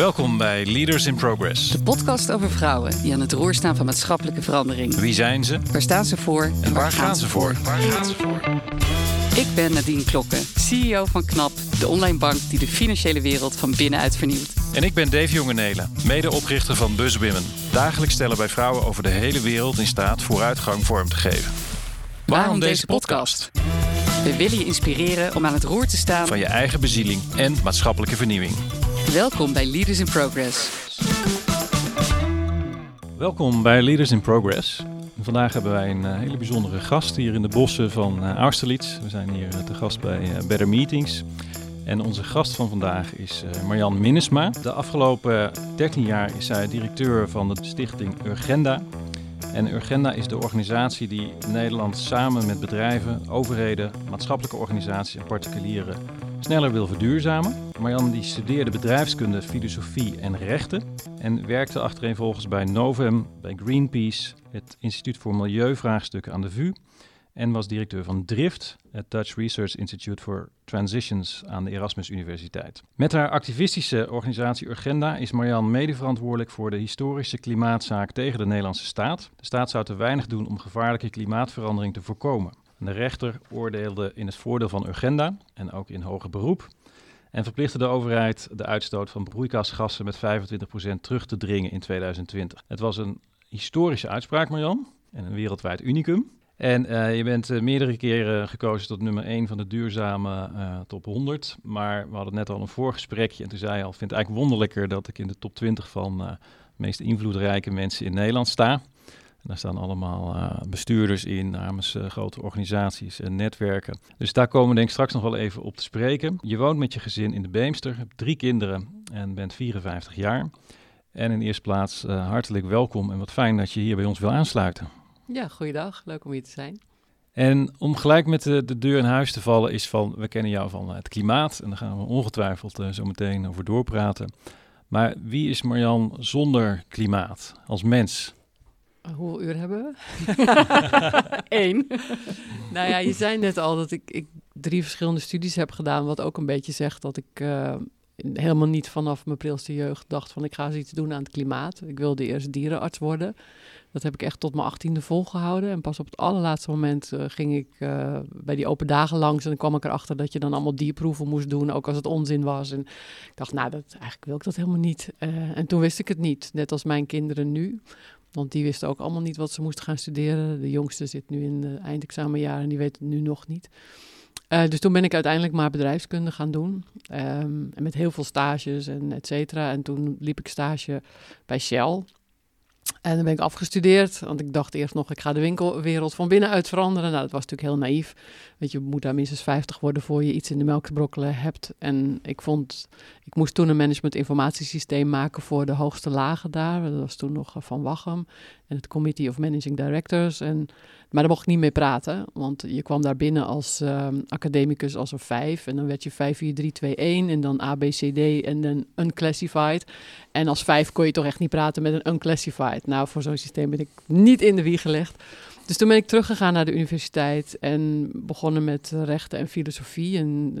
Welkom bij Leaders in Progress. De podcast over vrouwen die aan het roer staan van maatschappelijke verandering. Wie zijn ze? Waar staan ze voor? En waar gaan ze voor? Waar gaan ze voor? Ik ben Nadine Klokken, CEO van KNAP, de online bank die de financiële wereld van binnenuit vernieuwt. En ik ben Dave Jongenelen, medeoprichter van BuzzWomen. Dagelijks stellen wij vrouwen over de hele wereld in staat vooruitgang vorm te geven. Waarom deze podcast? We willen je inspireren om aan het roer te staan Van je eigen bezieling en maatschappelijke vernieuwing. Welkom bij Leaders in Progress. Welkom bij Leaders in Progress. Vandaag hebben wij een eh, hele bijzondere gast hier in de bossen van uh, Austerlitz. We zijn hier eh, te gast bij Better Meetings. En onze gast van vandaag is Marjan Minnesma. De afgelopen 13 jaar is zij directeur van de stichting Urgenda. En Urgenda is de organisatie die Nederland samen met bedrijven, overheden, maatschappelijke organisaties en particulieren sneller wil verduurzamen. Marjan die studeerde bedrijfskunde, filosofie en rechten en werkte achtereenvolgens bij Novum, bij Greenpeace, het Instituut voor Milieuvraagstukken aan de VU en was directeur van DRIFT, het Dutch Research Institute for Transitions aan de Erasmus Universiteit. Met haar activistische organisatie Urgenda is Marjan medeverantwoordelijk voor de historische klimaatzaak tegen de Nederlandse staat. De staat zou te weinig doen om gevaarlijke klimaatverandering te voorkomen. De rechter oordeelde in het voordeel van Urgenda en ook in hoger beroep. En verplichtte de overheid de uitstoot van broeikasgassen met 25% terug te dringen in 2020. Het was een historische uitspraak, Marjan, en een wereldwijd unicum. En uh, je bent uh, meerdere keren gekozen tot nummer 1 van de duurzame uh, top 100. Maar we hadden net al een voorgesprekje en toen zei je al, vind het eigenlijk wonderlijker dat ik in de top 20 van de meest invloedrijke mensen in Nederland sta. En daar staan allemaal uh, bestuurders in namens uh, grote organisaties en netwerken. Dus daar komen we denk ik straks nog wel even op te spreken. Je woont met je gezin in de Beemster, hebt drie kinderen en bent 54 jaar. En in eerste plaats uh, hartelijk welkom en wat fijn dat je hier bij ons wil aansluiten. Ja, goeiedag. Leuk om hier te zijn. En om gelijk met de, de, deur in huis te vallen is van, we kennen jou van het klimaat en daar gaan we ongetwijfeld zo meteen over doorpraten. Maar wie is Marjan zonder klimaat als mens? Hoeveel uur hebben we? Eén. nou ja, je zei net al dat ik, ik, drie verschillende studies heb gedaan, wat ook een beetje zegt dat ik uh, helemaal niet vanaf mijn prilste jeugd dacht van ik ga eens iets doen aan het klimaat. Ik wilde eerst dierenarts worden. Dat heb ik echt tot mijn achttiende volgehouden. En pas op het allerlaatste moment uh, ging ik uh, bij die open dagen langs. En dan kwam ik erachter dat je dan allemaal dierproeven moest doen, ook als het onzin was. En ik dacht, nou, dat, eigenlijk wil ik dat helemaal niet. Uh, en toen wist ik het niet, net als mijn kinderen nu. Want die wisten ook allemaal niet wat ze moesten gaan studeren. De jongste zit nu in het eindexamenjaar en die weet het nu nog niet. Uh, dus toen ben ik uiteindelijk maar bedrijfskunde gaan doen. Um, en met heel veel stages en et cetera. En toen liep ik stage bij Shell. En dan ben ik afgestudeerd, want ik dacht eerst nog, ik ga de winkelwereld van binnenuit veranderen. Nou, dat was natuurlijk heel naïef. Want je moet daar minstens 50 worden voor je iets in de melk te brokkelen hebt. En ik vond, ik moest toen een management informatiesysteem maken voor de hoogste lagen daar. Dat was toen nog van Wachem en het Committee of Managing Directors. En, maar daar mocht ik niet mee praten, want je kwam daar binnen als uh, academicus als een 5. En dan werd je 5, 4, 3, 2, 1 en dan A, B, C, D en dan unclassified. En als 5 kon je toch echt niet praten met een unclassified. Nou, voor zo'n systeem ben ik niet in de wieg gelegd. Dus toen ben ik teruggegaan naar de universiteit en begonnen met rechten en filosofie. En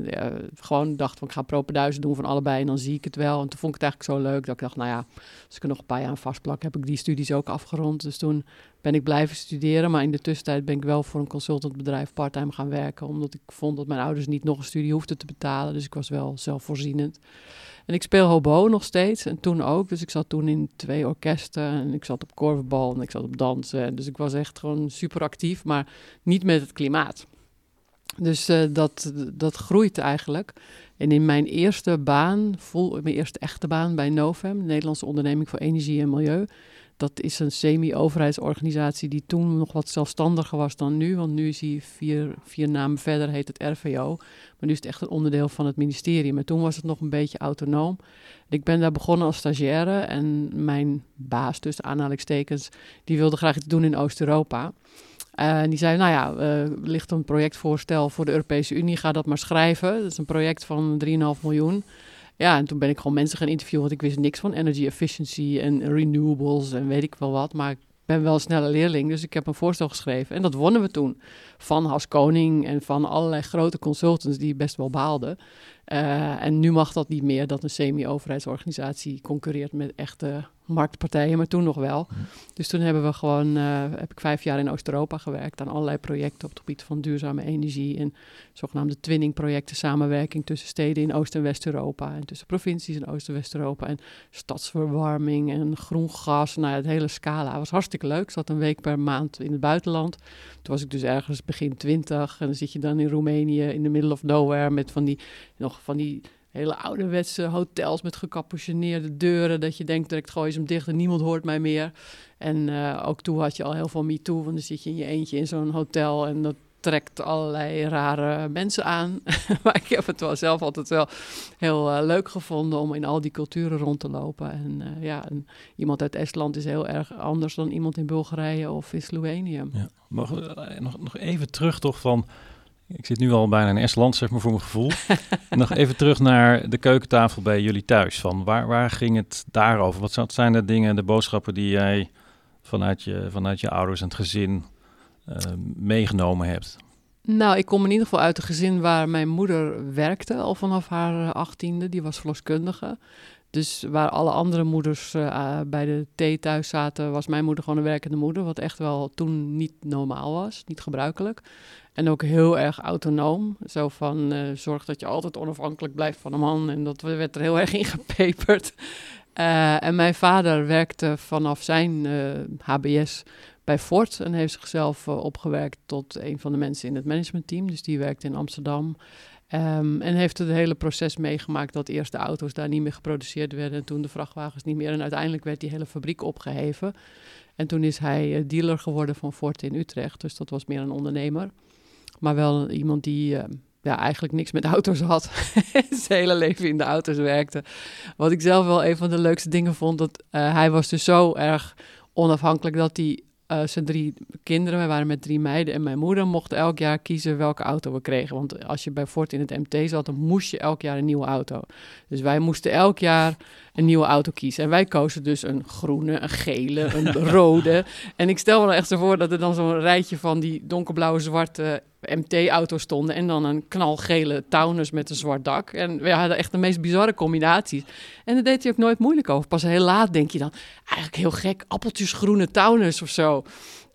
gewoon dacht van ik ga propenduizen doen van allebei en dan zie ik het wel. En toen vond ik het eigenlijk zo leuk dat ik dacht, nou ja, als ik er nog een paar jaar aan vastplak, heb ik die studies ook afgerond. Dus toen ben ik blijven studeren, maar in de tussentijd ben ik wel voor een consultantbedrijf parttime gaan werken. Omdat ik vond dat mijn ouders niet nog een studie hoefden te betalen. Dus ik was wel zelfvoorzienend. En ik speel hobo nog steeds en toen ook. Dus ik zat toen in twee orkesten en ik zat op korfbal en ik zat op dansen. Dus ik was echt gewoon super actief, maar niet met het klimaat. Dus uh, dat, dat groeit eigenlijk. En in mijn eerste baan, vol, mijn eerste echte baan bij Novem, de Nederlandse onderneming voor energie en milieu. Dat is een semi-overheidsorganisatie die toen nog wat zelfstandiger was dan nu. Want nu is hij vier, vier namen verder, heet het RVO. Maar nu is het echt een onderdeel van het ministerie. Maar toen was het nog een beetje autonoom. Ik ben daar begonnen als stagiaire. En mijn baas, tussen aanhalingstekens, die wilde graag iets doen in Oost-Europa. Uh, en die zei, nou ja, uh, ligt een projectvoorstel voor de Europese Unie, ga dat maar schrijven. Dat is een project van 3,5 miljoen. Ja, en toen ben ik gewoon mensen gaan interviewen, want ik wist niks van energy efficiency en renewables en weet ik wel wat. Maar ik ben wel een snelle leerling, dus ik heb een voorstel geschreven. En dat wonnen we toen van Has Koning en van allerlei grote consultants die best wel baalden. Uh, en nu mag dat niet meer, dat een semi-overheidsorganisatie concurreert met echte marktpartijen, maar toen nog wel. Mhm. Dus toen hebben we gewoon, uh, heb ik vijf jaar in Oost-Europa gewerkt aan allerlei projecten op het gebied van duurzame energie en zogenaamde twinningprojecten, samenwerking tussen steden in Oost- en West-Europa en tussen provincies in Oost- en West-Europa en stadsverwarming en groen gas, nou het hele scala. Het was hartstikke leuk. Ik zat een week per maand in het buitenland. Toen was ik dus ergens begin twintig en dan zit je dan in Roemenië in the middle of nowhere met van die, nog van die hele ouderwetse hotels met gecapuchoneerde deuren. Dat je denkt, direct gooi je hem dicht en niemand hoort mij meer. En uh, ook toen had je al heel veel MeToo, want dan zit je in je eentje in zo'n hotel en dat trekt allerlei rare mensen aan. maar ik heb het wel zelf altijd wel heel uh, leuk gevonden om in al die culturen rond te lopen. En uh, ja, iemand uit Estland is heel erg anders dan iemand in Bulgarije of in Slovenië. Ja. Nog, nog even terug toch van ik zit nu al bijna in Estland, zeg maar, voor mijn gevoel. Nog even terug naar de keukentafel bij jullie thuis. Van waar, waar ging het daarover? Wat zijn de dingen, de boodschappen die jij vanuit je, vanuit je ouders en het gezin uh, meegenomen hebt? Nou, ik kom in ieder geval uit een gezin waar mijn moeder werkte al vanaf haar eh, achttiende. Die was verloskundige. Dus waar alle andere moeders uh, bij de thee thuis zaten, was mijn moeder gewoon een werkende moeder. Wat echt wel toen niet normaal was, niet gebruikelijk. En ook heel erg autonoom. Zo van uh, zorg dat je altijd onafhankelijk blijft van een man. En dat werd er heel erg in gepeperd. Uh, en mijn vader werkte vanaf zijn HBS bij Ford en heeft zichzelf opgewerkt tot een van de mensen in het managementteam. Dus die werkte in Amsterdam. Um, en heeft het hele proces meegemaakt dat eerst de auto's daar niet meer geproduceerd werden en toen de vrachtwagens niet meer. En uiteindelijk werd die hele fabriek opgeheven. En toen is hij uh, dealer geworden van Ford in Utrecht. Dus dat was meer een ondernemer. Maar wel iemand die uh, ja, eigenlijk niks met auto's had. Zijn hele leven in de auto's werkte. Wat ik zelf wel een van de leukste dingen vond. Dat uh, hij was dus zo erg onafhankelijk dat hij uh, zijn drie kinderen, we waren met drie meiden en mijn moeder, mochten elk jaar kiezen welke auto we kregen. Want als je bij Ford in het MT zat, dan moest je elk jaar een nieuwe auto. Dus wij moesten elk jaar een nieuwe auto kiezen. En wij kozen dus een groene, een gele, een rode. En ik stel me dan echt zo voor dat er dan zo'n rijtje van die donkerblauwe, zwarte MT-auto's stonden. En dan een knalgele Taunus met een zwart dak. En we hadden echt de meest bizarre combinaties. En daar deed hij ook nooit moeilijk over. Pas heel laat denk je dan, eigenlijk heel gek, appeltjes groene Taunus of zo.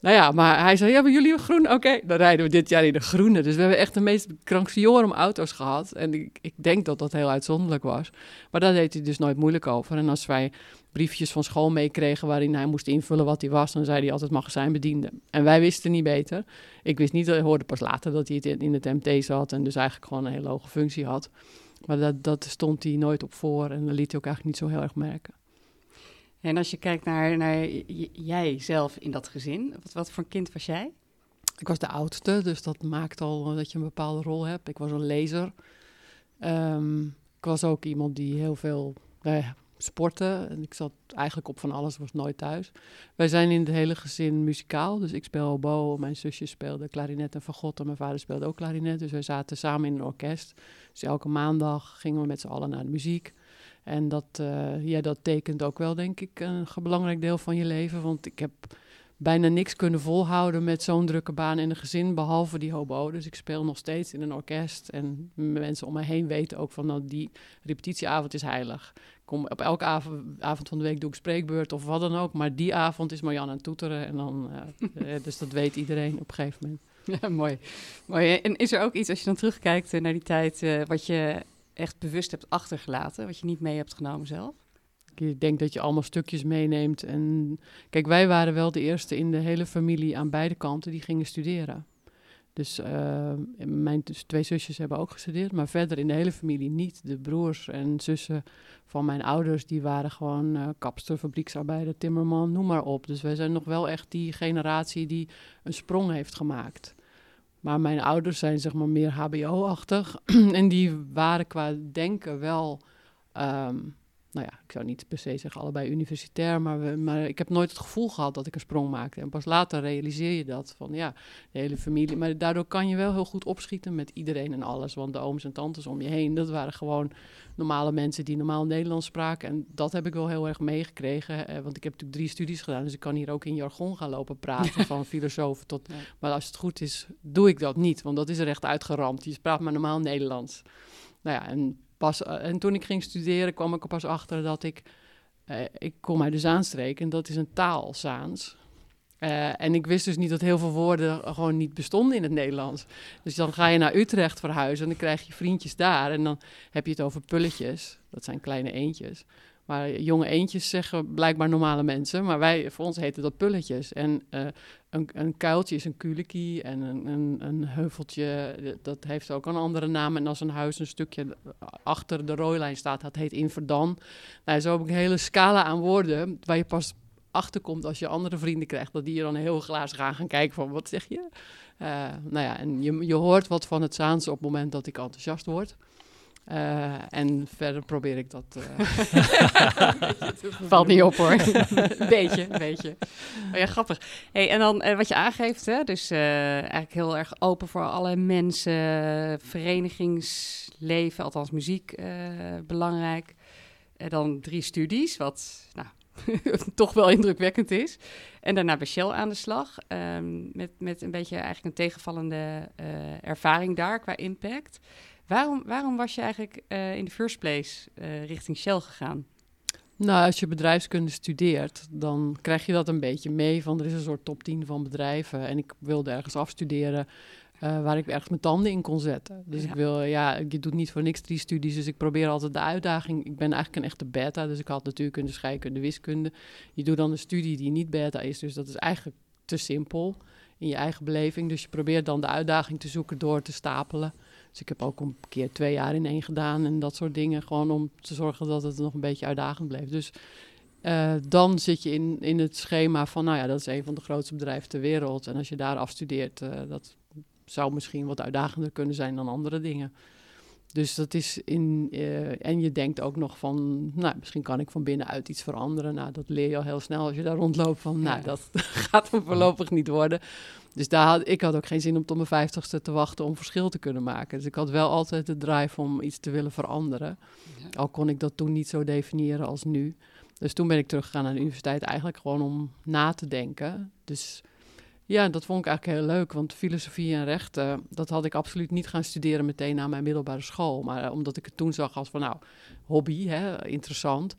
Nou ja, maar hij zei, ja, hebben jullie een groen? Oké, dan rijden we dit jaar in de groene. Dus we hebben echt de meest kranksiorum auto's gehad. En ik, ik denk dat dat heel uitzonderlijk was. Maar daar deed hij dus nooit moeilijk over. En als wij briefjes van school meekregen waarin hij moest invullen wat hij was, dan zei hij altijd magazijnbediende. En wij wisten niet beter. Ik wist niet, ik hoorde pas later dat hij het in het MT zat en dus eigenlijk gewoon een hele hoge functie had. Maar dat, dat stond hij nooit op voor en dat liet hij ook eigenlijk niet zo heel erg merken. En als je kijkt naar, naar jij zelf in dat gezin, wat, wat voor kind was jij? Ik was de oudste, dus dat maakt al dat je een bepaalde rol hebt. Ik was een lezer. Um, ik was ook iemand die heel veel uh, sportte. En ik zat eigenlijk op van alles, was nooit thuis. Wij zijn in het hele gezin muzikaal. Dus ik speel oboe, mijn zusje speelde klarinet en fagot en mijn vader speelde ook klarinet. Dus wij zaten samen in een orkest. Dus elke maandag gingen we met z'n allen naar de muziek. En dat, uh, ja, dat tekent ook wel, denk ik, een belangrijk deel van je leven. Want ik heb bijna niks kunnen volhouden met zo'n drukke baan in een gezin, behalve die hobo. Dus ik speel nog steeds in een orkest. En mensen om mij heen weten ook van, nou, die repetitieavond is heilig. Kom, op elke avond, avond van de week doe ik spreekbeurt of wat dan ook. Maar die avond is Marjan aan het toeteren. En dan, uh, dus dat weet iedereen op een gegeven moment. Ja, mooi. mooi. En is er ook iets, als je dan terugkijkt naar die tijd, wat je echt bewust hebt achtergelaten, wat je niet mee hebt genomen zelf? Ik denk dat je allemaal stukjes meeneemt. En kijk, wij waren wel de eerste in de hele familie aan beide kanten die gingen studeren. Dus uh, mijn twee zusjes hebben ook gestudeerd, maar verder in de hele familie niet. De broers en zussen van mijn ouders, die waren gewoon uh, kapster, fabrieksarbeider, timmerman, noem maar op. Dus wij zijn nog wel echt die generatie die een sprong heeft gemaakt. Maar mijn ouders zijn zeg maar meer HBO-achtig. en die waren qua denken wel. Um, nou ja, ik zou niet per se zeggen allebei universitair, maar, we, maar ik heb nooit het gevoel gehad dat ik een sprong maakte. En pas later realiseer je dat van ja, de hele familie. Maar daardoor kan je wel heel goed opschieten met iedereen en alles. Want de ooms en tantes om je heen, dat waren gewoon normale mensen die normaal Nederlands spraken. En dat heb ik wel heel erg meegekregen. Eh, want ik heb natuurlijk drie studies gedaan, dus ik kan hier ook in jargon gaan lopen praten. van filosoof tot. Maar als het goed is, doe ik dat niet, want dat is er echt uitgeramd. Je praat maar normaal Nederlands. Nou ja, en pas, en toen ik ging studeren kwam ik er pas achter dat ik... ik kom uit de Zaanstreek en dat is een taal, Zaans. Uh, en ik wist dus niet dat heel veel woorden gewoon niet bestonden in het Nederlands. Dus dan ga je naar Utrecht verhuizen en dan krijg je vriendjes daar. En dan heb je het over pulletjes. Dat zijn kleine eendjes. Maar jonge eendjes zeggen blijkbaar normale mensen. Maar wij, voor ons heten dat pulletjes. En uh, een, een, kuiltje is een kulikie. En een, een, een, heuveltje, dat heeft ook een andere naam. En als een huis een stukje achter de rooilijn staat, dat heet Inverdan. Nou, zo heb ik een hele scala aan woorden waar je pas achterkomt als je andere vrienden krijgt, dat die je dan heel glazig gaan gaan kijken van wat zeg je? Uh, nou ja, en je, je hoort wat van het Zaanse op het moment dat ik enthousiast word. Uh, en verder probeer ik dat. Uh, Valt niet op hoor. beetje, beetje. Oh ja, grappig. Hey, en dan uh, wat je aangeeft, hè? dus eigenlijk heel erg open voor alle mensen, verenigingsleven, althans muziek belangrijk. En dan drie studies, wat nou, toch wel indrukwekkend is. En daarna bij Shell aan de slag. Um, met, met een beetje eigenlijk een tegenvallende uh, ervaring daar qua impact. Waarom, waarom was je eigenlijk uh, in de first place uh, richting Shell gegaan? Nou, als je bedrijfskunde studeert, dan krijg je dat een beetje mee. Van er is een soort top 10 van bedrijven. En ik wilde ergens afstuderen uh, waar ik echt mijn tanden in kon zetten. Dus ik wil, ja, je doet niet voor niks drie studies, dus ik probeer altijd de uitdaging. Ik ben eigenlijk een echte beta, dus ik had natuurkunde, scheikunde, wiskunde. Je doet dan een studie die niet beta is, dus dat is eigenlijk te simpel in je eigen beleving. Dus je probeert dan de uitdaging te zoeken door te stapelen. Dus ik heb ook een keer twee jaar in één gedaan en dat soort dingen. Gewoon om te zorgen dat het nog een beetje uitdagend bleef. Dus uh, dan zit je in, in het schema van, nou ja, dat is een van de grootste bedrijven ter wereld. En als je daar afstudeert, uh, dat zou misschien wat uitdagender kunnen zijn dan andere dingen. Dus dat is in. Uh, en je denkt ook nog van. Nou, misschien kan ik van binnenuit iets veranderen. Nou, dat leer je al heel snel als je daar rondloopt. Van, nou, dat gaat me voorlopig niet worden. Dus daar had, ik had ook geen zin om tot mijn vijftigste te wachten om verschil te kunnen maken. Dus ik had wel altijd de drive om iets te willen veranderen. Al kon ik dat toen niet zo definiëren als nu. Dus toen ben ik teruggegaan naar de universiteit eigenlijk gewoon om na te denken. Dus ja, dat vond ik eigenlijk heel leuk, want filosofie en rechten, dat had ik absoluut niet gaan studeren meteen na mijn middelbare school. Maar eh, omdat ik het toen zag als van, nou, hobby, hè, interessant.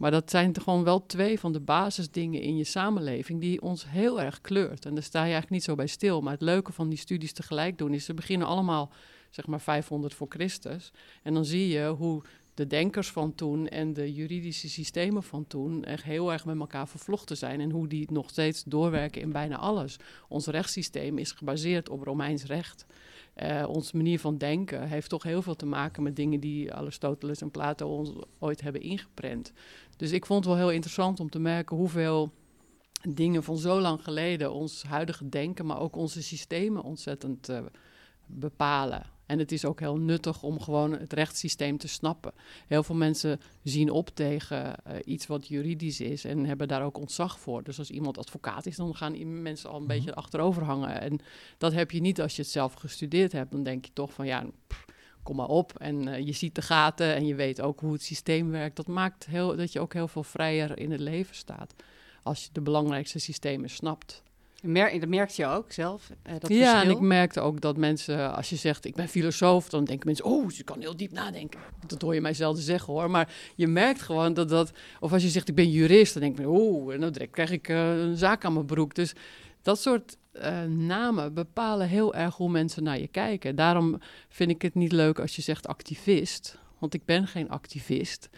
Maar dat zijn gewoon wel twee van de basisdingen in je samenleving die ons heel erg kleurt. En daar sta je eigenlijk niet zo bij stil. Maar het leuke van die studies tegelijk doen is, ze beginnen allemaal, zeg maar, 500 voor Christus. En dan zie je hoe de denkers van toen en de juridische systemen van toen echt heel erg met elkaar vervlochten zijn en hoe die nog steeds doorwerken in bijna alles. Ons rechtssysteem is gebaseerd op Romeins recht. Uh, onze manier van denken heeft toch heel veel te maken met dingen die Aristoteles en Plato ons ooit hebben ingeprent. Dus ik vond het wel heel interessant om te merken hoeveel dingen van zo lang geleden ons huidige denken, maar ook onze systemen ontzettend uh, bepalen. En het is ook heel nuttig om gewoon het rechtssysteem te snappen. Heel veel mensen zien op tegen uh, iets wat juridisch is en hebben daar ook ontzag voor. Dus als iemand advocaat is, dan gaan mensen al een mhm. beetje achterover hangen. En dat heb je niet als je het zelf gestudeerd hebt. Dan denk je toch van ja, pff, kom maar op. En uh, je ziet de gaten en je weet ook hoe het systeem werkt. Dat maakt heel, dat je ook heel veel vrijer in het leven staat. Als je de belangrijkste systemen snapt. Mer dat merkte je ook zelf? Uh, dat ja, verschil? en ik merkte ook dat mensen, als je zegt ik ben filosoof, dan denken mensen, oh, ze kan heel diep nadenken. Dat hoor je mij zelden zeggen hoor. Maar je merkt gewoon dat dat, of als je zegt ik ben jurist, dan denk je, oh, en dan direct krijg ik uh, een zaak aan mijn broek. Dus dat soort uh, namen bepalen heel erg hoe mensen naar je kijken. Daarom vind ik het niet leuk als je zegt activist, want ik ben geen activist.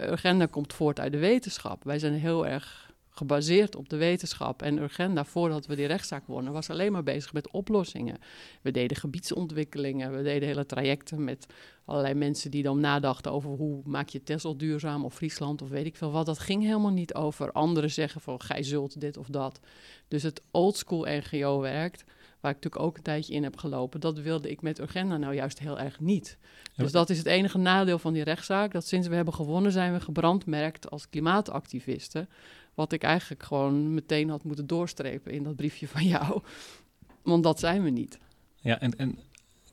Urgenda komt voort uit de wetenschap. Wij zijn heel erg gebaseerd op de wetenschap. En Urgenda, voordat we die rechtszaak wonnen, was alleen maar bezig met oplossingen. We deden gebiedsontwikkelingen, we deden hele trajecten met allerlei mensen die dan nadachten over hoe maak je Texel duurzaam of Friesland of weet ik veel wat. Dat ging helemaal niet over anderen zeggen van gij zult dit of dat. Dus het oldschool NGO werkt, waar ik natuurlijk ook een tijdje in heb gelopen, dat wilde ik met Urgenda nou juist heel erg niet. Dus dat is het enige nadeel van die rechtszaak, dat sinds we hebben gewonnen zijn we gebrandmerkt als klimaatactivisten. Wat ik eigenlijk gewoon meteen had moeten doorstrepen in dat briefje van jou. Want dat zijn we niet. Ja, en, en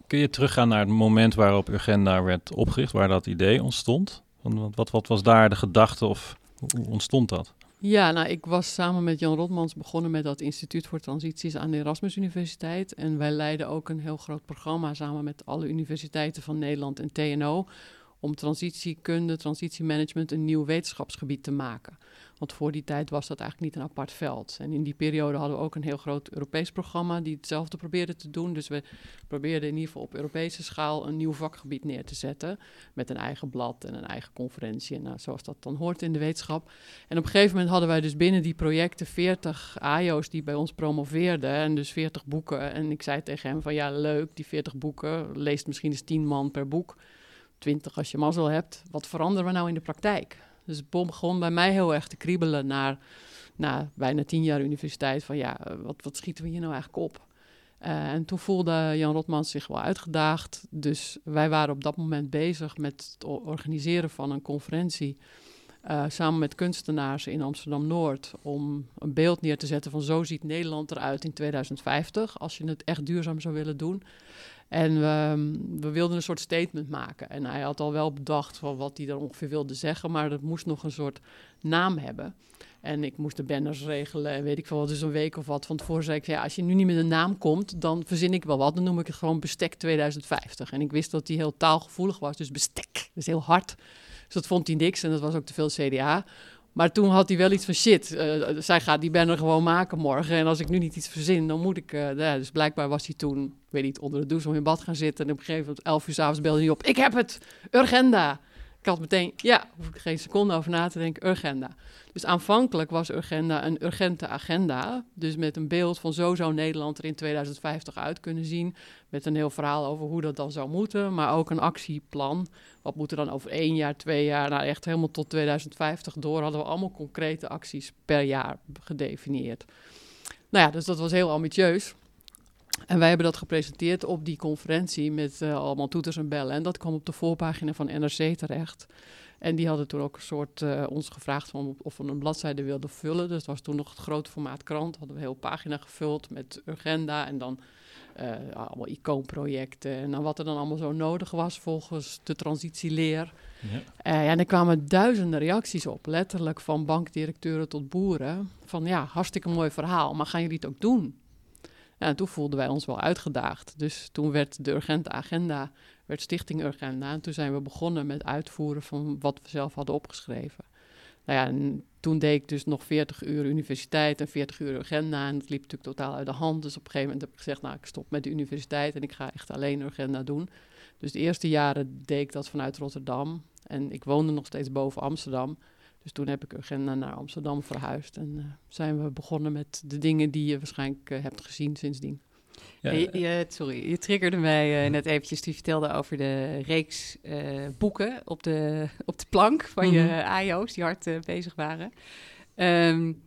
kun je teruggaan naar het moment waarop Urgenda werd opgericht, waar dat idee ontstond? Wat, wat, wat was daar de gedachte of hoe ontstond dat? Ja, nou, ik was samen met Jan Rotmans begonnen met dat Instituut voor Transities aan de Erasmus Universiteit. En wij leiden ook een heel groot programma samen met alle universiteiten van Nederland en TNO om transitiekunde, transitiemanagement een nieuw wetenschapsgebied te maken. Want voor die tijd was dat eigenlijk niet een apart veld. En in die periode hadden we ook een heel groot Europees programma die hetzelfde probeerde te doen. Dus we probeerden in ieder geval op Europese schaal een nieuw vakgebied neer te zetten. Met een eigen blad en een eigen conferentie. En nou, zoals dat dan hoort in de wetenschap. En op een gegeven moment hadden wij dus binnen die projecten 40 AIO's die bij ons promoveerden. En dus 40 boeken. En ik zei tegen hem van ja, leuk, die 40 boeken. Leest misschien eens 10 man per boek. 20 als je mazzel hebt. Wat veranderen we nou in de praktijk? Dus het begon bij mij heel erg te kriebelen naar na bijna tien jaar universiteit. Van ja, eh, wat, wat schieten we hier nou eigenlijk op? Uh, en toen voelde Jan Rotmans zich wel uitgedaagd. Dus wij waren op dat moment bezig met het organiseren van een conferentie. Uh, samen met kunstenaars in Amsterdam Noord. Om een beeld neer te zetten van zo ziet Nederland eruit in 2050. Als je het echt duurzaam zou willen doen. En we, wilden een soort statement maken. En hij had al wel bedacht wat hij dan ongeveer wilde zeggen, maar dat moest nog een soort naam hebben. En ik moest de banners regelen en weet ik veel wat. Dus een week of wat van tevoren zei ik, ja, als je nu niet met een naam komt, dan verzin ik wel wat. Dan noem ik het gewoon Bestek 2050. En ik wist dat hij heel taalgevoelig was, dus bestek. Dus heel hard. Dus dat vond hij niks en dat was ook te veel CDA. Maar toen had hij wel iets van shit, uh, zij gaat die banner gewoon maken morgen. En als ik nu niet iets verzin, dan moet ik... Uh, ja, dus blijkbaar was hij toen, weet niet, onder de douche om in bad gaan zitten. En op een gegeven moment, elf uur s'avonds, belde hij op. Ik heb het! Urgenda! Ik had meteen, ja, hoef ik geen seconde over na te denken, Urgenda. Dus aanvankelijk was Urgenda een urgente agenda. Dus met een beeld van zo zou Nederland er in 2050 uit kunnen zien. Met een heel verhaal over hoe dat dan zou moeten. Maar ook een actieplan. Wat moet er dan over één jaar, twee jaar, nou echt helemaal tot 2050 door. Hadden we allemaal concrete acties per jaar gedefinieerd. Nou ja, dus dat was heel ambitieus. En wij hebben dat gepresenteerd op die conferentie met uh, allemaal toeters en bellen. En dat kwam op de voorpagina van NRC terecht. En die hadden toen ook een soort uh, ons gevraagd van of we een bladzijde wilden vullen. Dus het was toen nog het grote formaat krant. Hadden we een hele pagina gevuld met agenda en dan uh, allemaal icoonprojecten. En dan wat er dan allemaal zo nodig was volgens de transitieleer. Ja. Uh, ja, en er kwamen duizenden reacties op, letterlijk van bankdirecteuren tot boeren. Van ja, hartstikke mooi verhaal, maar gaan jullie het ook doen? Ja, en toen voelden wij ons wel uitgedaagd. Dus toen werd de urgente agenda, werd Stichting Urgenda. En toen zijn we begonnen met uitvoeren van wat we zelf hadden opgeschreven. Nou ja, en toen deed ik dus nog 40 uur universiteit en 40 uur agenda. En dat liep natuurlijk totaal uit de hand. Dus op een gegeven moment heb ik gezegd, nou, ik stop met de universiteit en ik ga echt alleen agenda doen. Dus de eerste jaren deed ik dat vanuit Rotterdam. En ik woonde nog steeds boven Amsterdam. Dus toen heb ik agenda naar Amsterdam verhuisd. En uh, zijn we begonnen met de dingen die je waarschijnlijk uh, hebt gezien sindsdien. Ja. Je, je, sorry, je triggerde mij uh, net eventjes. Die vertelde over de reeks boeken op de, op de plank van mm -hmm. je AIO's die hard bezig waren. Um,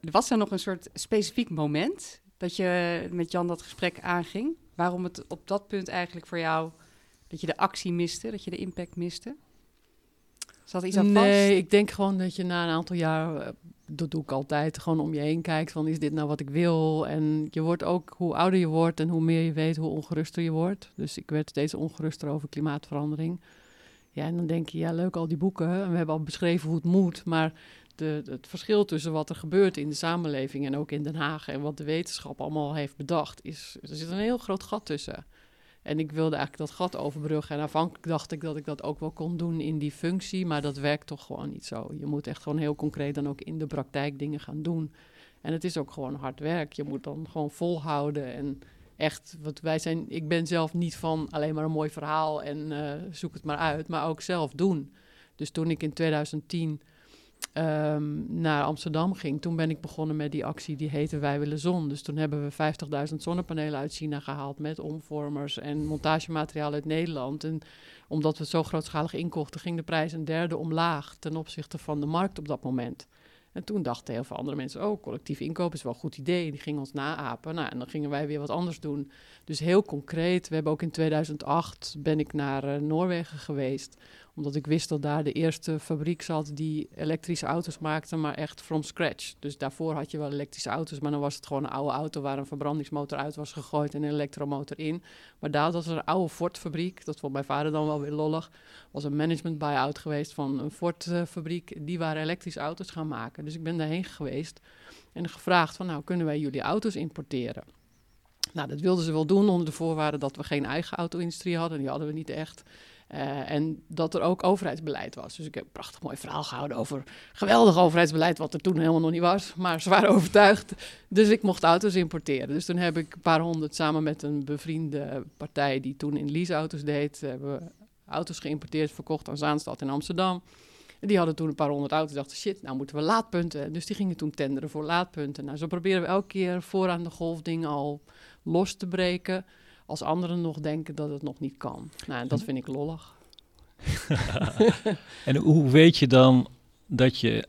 was er nog een soort specifiek moment dat je met Jan dat gesprek aanging? Waarom het op dat punt eigenlijk voor jou, dat je de actie miste, dat je de impact miste? Zat iets aan nee, vast? ik denk gewoon dat je na een aantal jaar, eh, dat doe ik altijd, gewoon om je heen kijkt van is dit nou wat ik wil? En je wordt ook, hoe ouder je wordt en hoe meer je weet, hoe ongeruster je wordt. Dus ik werd steeds ongeruster over klimaatverandering. Ja, en dan denk je, ja leuk al die boeken en we hebben al beschreven hoe het moet, maar de, het verschil tussen wat er gebeurt in de samenleving en ook in Den Haag en wat de wetenschap allemaal heeft bedacht, is, er zit een heel groot gat tussen. En ik wilde eigenlijk dat gat overbruggen. En aanvankelijk dacht ik dat ik dat ook wel kon doen in die functie, maar dat werkt toch gewoon niet zo. Je moet echt gewoon heel concreet dan ook in de praktijk dingen gaan doen. En het is ook gewoon hard werk. Je moet dan gewoon volhouden en echt, wat wij zijn, ik ben zelf niet van alleen maar een mooi verhaal en uh, zoek het maar uit, maar ook zelf doen. Dus toen ik in 2010 um, naar Amsterdam ging, toen ben ik begonnen met die actie die heette Wij willen zon. Dus toen hebben we 50.000 zonnepanelen uit China gehaald met omvormers en montagemateriaal uit Nederland. En omdat we het zo grootschalig inkochten, ging de prijs een derde omlaag ten opzichte van de markt op dat moment. En toen dachten heel veel andere mensen, oh, collectief inkoop is wel een goed idee. Die gingen ons naapen. Nou, en dan gingen wij weer wat anders doen. Dus heel concreet, we hebben ook in 2008, ben ik naar uh, Noorwegen geweest omdat ik wist dat daar de eerste fabriek zat die elektrische auto's maakte, maar echt from scratch. Dus daarvoor had je wel elektrische auto's, maar dan was het gewoon een oude auto waar een verbrandingsmotor uit was gegooid en een elektromotor in. Maar daar was een oude Ford-fabriek, dat vond mijn vader dan wel weer lollig. was een management buy-out geweest van een Ford-fabriek. Die waren elektrische auto's gaan maken. Dus ik ben daarheen geweest en gevraagd van nou, kunnen wij jullie auto's importeren? Nou, dat wilden ze wel doen onder de voorwaarde dat we geen eigen auto-industrie hadden. Die hadden we niet echt. Uh, en dat er ook overheidsbeleid was. Dus ik heb een prachtig mooi verhaal gehouden over geweldig overheidsbeleid, wat er toen helemaal nog niet was. Maar ze waren overtuigd. Dus ik mocht auto's importeren. Dus toen heb ik een paar honderd samen met een bevriende partij die toen in leaseauto's deed, hebben we auto's geïmporteerd, verkocht aan Zaanstad in Amsterdam. En die hadden toen een paar honderd auto's. Dachten, shit, nou moeten we laadpunten. Dus die gingen toen tenderen voor laadpunten. Nou, zo proberen we elke keer vooraan de golf dingen al los te breken. Als anderen nog denken dat het nog niet kan. Nou, dat vind ik lollig. en hoe weet je dan dat je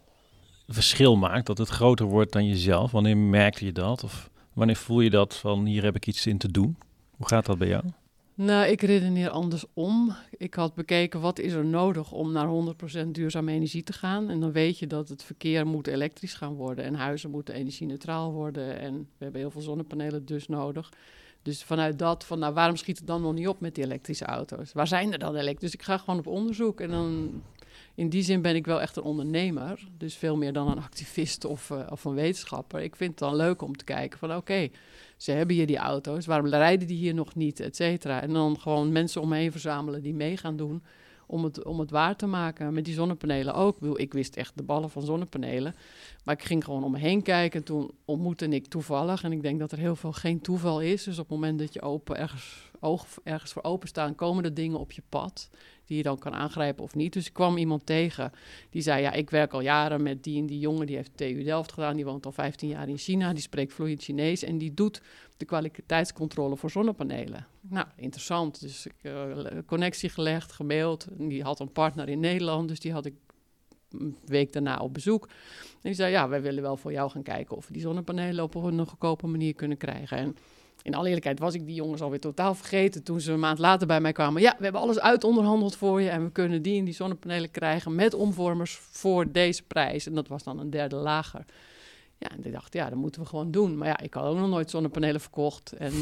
verschil maakt, dat het groter wordt dan jezelf? Wanneer merkte je dat? Of wanneer voel je dat van hier heb ik iets in te doen? Hoe gaat dat bij jou? Nou, ik redeneer andersom. Ik had bekeken wat is er nodig om naar 100% duurzame energie te gaan. En dan weet je dat het verkeer moet elektrisch gaan worden en huizen moeten energie-neutraal worden. En we hebben heel veel zonnepanelen dus nodig. Dus vanuit dat, van nou, waarom schiet het dan nog niet op met die elektrische auto's? Waar zijn er dan elektrisch? Dus ik ga gewoon op onderzoek. En dan, in die zin ben ik wel echt een ondernemer. Dus veel meer dan een activist of, uh, of een wetenschapper. Ik vind het dan leuk om te kijken van oké, ze hebben hier die auto's. Waarom rijden die hier nog niet, et cetera? En dan gewoon mensen om me heen verzamelen die mee gaan doen om het, om het waar te maken. Met die zonnepanelen ook. Ik wist echt de ballen van zonnepanelen. Maar ik ging gewoon om me heen kijken. En toen ontmoette ik toevallig. En ik denk dat er heel veel geen toeval is. Dus op het moment dat je open ergens, oog ergens voor openstaan, komen er dingen op je pad. Die je dan kan aangrijpen of niet. Dus ik kwam iemand tegen die zei: Ja, ik werk al jaren met die en die jongen. Die heeft TU Delft gedaan. Die woont al 15 jaar in China. Die spreekt vloeiend Chinees. En die doet de kwaliteitscontrole voor zonnepanelen. Nou, interessant. Dus ik uh, connectie gelegd, gemaild. En die had een partner in Nederland, dus die had ik een week daarna op bezoek. En die zei, ja, wij willen wel voor jou gaan kijken of we die zonnepanelen op een goedkope manier kunnen krijgen. En in alle eerlijkheid was ik die jongens alweer totaal vergeten toen ze een maand later bij mij kwamen. Ja, we hebben alles uitonderhandeld voor je en we kunnen die en die zonnepanelen krijgen met omvormers voor deze prijs. En dat was dan een derde lager. Ja, en ik dacht, ja, dat moeten we gewoon doen. Maar ja, ik had ook nog nooit zonnepanelen verkocht. En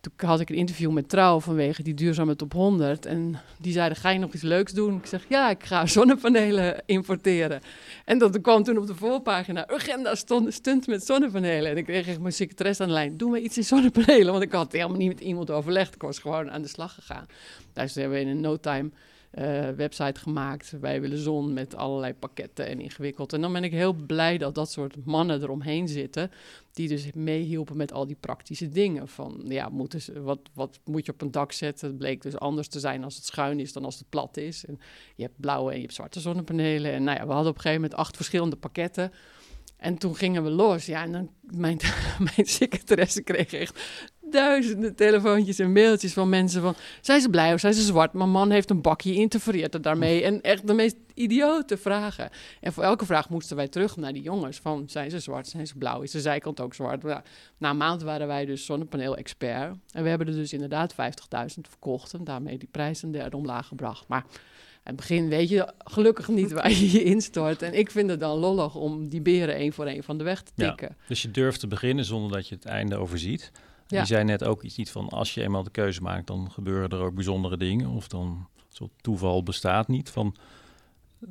toen had ik een interview met Trouw vanwege die duurzame top 100. En die zeiden, ga je nog iets leuks doen? Ik zeg, ja, ik ga zonnepanelen importeren. En dat kwam toen op de voorpagina, agenda stond, stunt met zonnepanelen. En ik kreeg echt mijn secretaresse aan de lijn, doe me iets in zonnepanelen. Want ik had helemaal niet met iemand overlegd. Ik was gewoon aan de slag gegaan. Dus hebben we in een no time uh, website gemaakt. Wij willen zon met allerlei pakketten en ingewikkeld. En dan ben ik heel blij dat dat soort mannen eromheen zitten. Die dus meehielpen met al die praktische dingen. Van ja, moeten wat, wat moet je op een dak zetten? Het bleek dus anders te zijn als het schuin is dan als het plat is. En je hebt blauwe en je hebt zwarte zonnepanelen. En nou ja, we hadden op een gegeven moment acht verschillende pakketten. En toen gingen we los. Ja, en dan mijn, mijn secretaresse kreeg echt duizenden telefoontjes en mailtjes van mensen van... zijn ze blij of zijn ze zwart? Mijn man heeft een bakje interfereert er daarmee. En echt de meest idiote vragen. En voor elke vraag moesten wij terug naar die jongens van... zijn ze zwart, zijn ze blauw, is de zijkant ook zwart? na een maand waren wij dus zonnepaneel-expert. En we hebben er dus inderdaad 50.000 verkocht... en daarmee die prijs een derde omlaag gebracht. Maar... In het begin weet je gelukkig niet waar je je instort. En ik vind het dan lollig om die beren één voor één van de weg te tikken. Ja, dus je durft te beginnen zonder dat je het einde overziet. Ja. Je zei net ook iets niet van als je eenmaal de keuze maakt, dan gebeuren er ook bijzondere dingen. Of dan zo toeval bestaat niet. Van,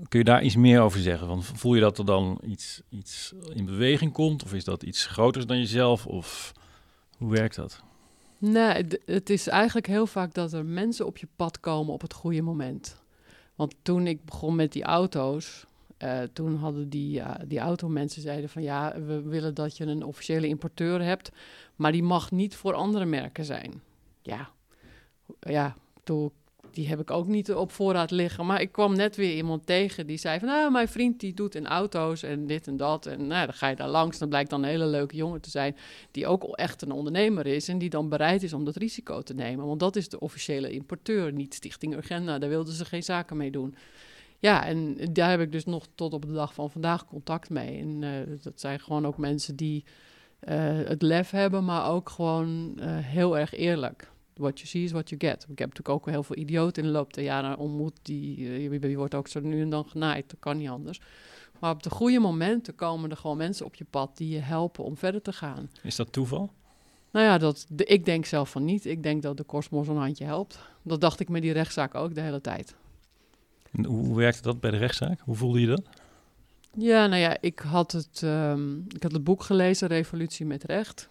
kun je daar iets meer over zeggen? Van, voel je dat er dan iets, iets in beweging komt? Of is dat iets groters dan jezelf? Of hoe werkt dat? Nee, het is eigenlijk heel vaak dat er mensen op je pad komen op het goede moment. Want toen ik begon met die auto's, uh, toen hadden die, uh, die automensen zeiden van ja, we willen dat je een officiële importeur hebt, maar die mag niet voor andere merken zijn. Ja, ja die heb ik ook niet op voorraad liggen. Maar ik kwam net weer iemand tegen die zei van... nou, mijn vriend die doet in auto's en dit en dat. En nou, dan ga je daar langs. Dan blijkt dan een hele leuke jongen te zijn... die ook echt een ondernemer is... en die dan bereid is om dat risico te nemen. Want dat is de officiële importeur, niet Stichting Urgenda. Daar wilden ze geen zaken mee doen. Ja, en daar heb ik dus nog tot op de dag van vandaag contact mee. En uh, dat zijn gewoon ook mensen die het lef hebben, maar ook gewoon uh, heel erg eerlijk. What you see is what you get. Ik heb natuurlijk ook heel veel idioten in de loop der jaren ontmoet. Die, die wordt ook zo nu en dan genaaid. Dat kan niet anders. Maar op de goede momenten komen er gewoon mensen op je pad die je helpen om verder te gaan. Is dat toeval? Nou ja, dat, de, ik denk zelf van niet. Ik denk dat de kosmos een handje helpt. Dat dacht ik met die rechtszaak ook de hele tijd hoe werkte dat bij de rechtszaak? Hoe voelde je dat? Ja, nou ja, ik had het, um, ik had het boek gelezen, Revolutie met Recht.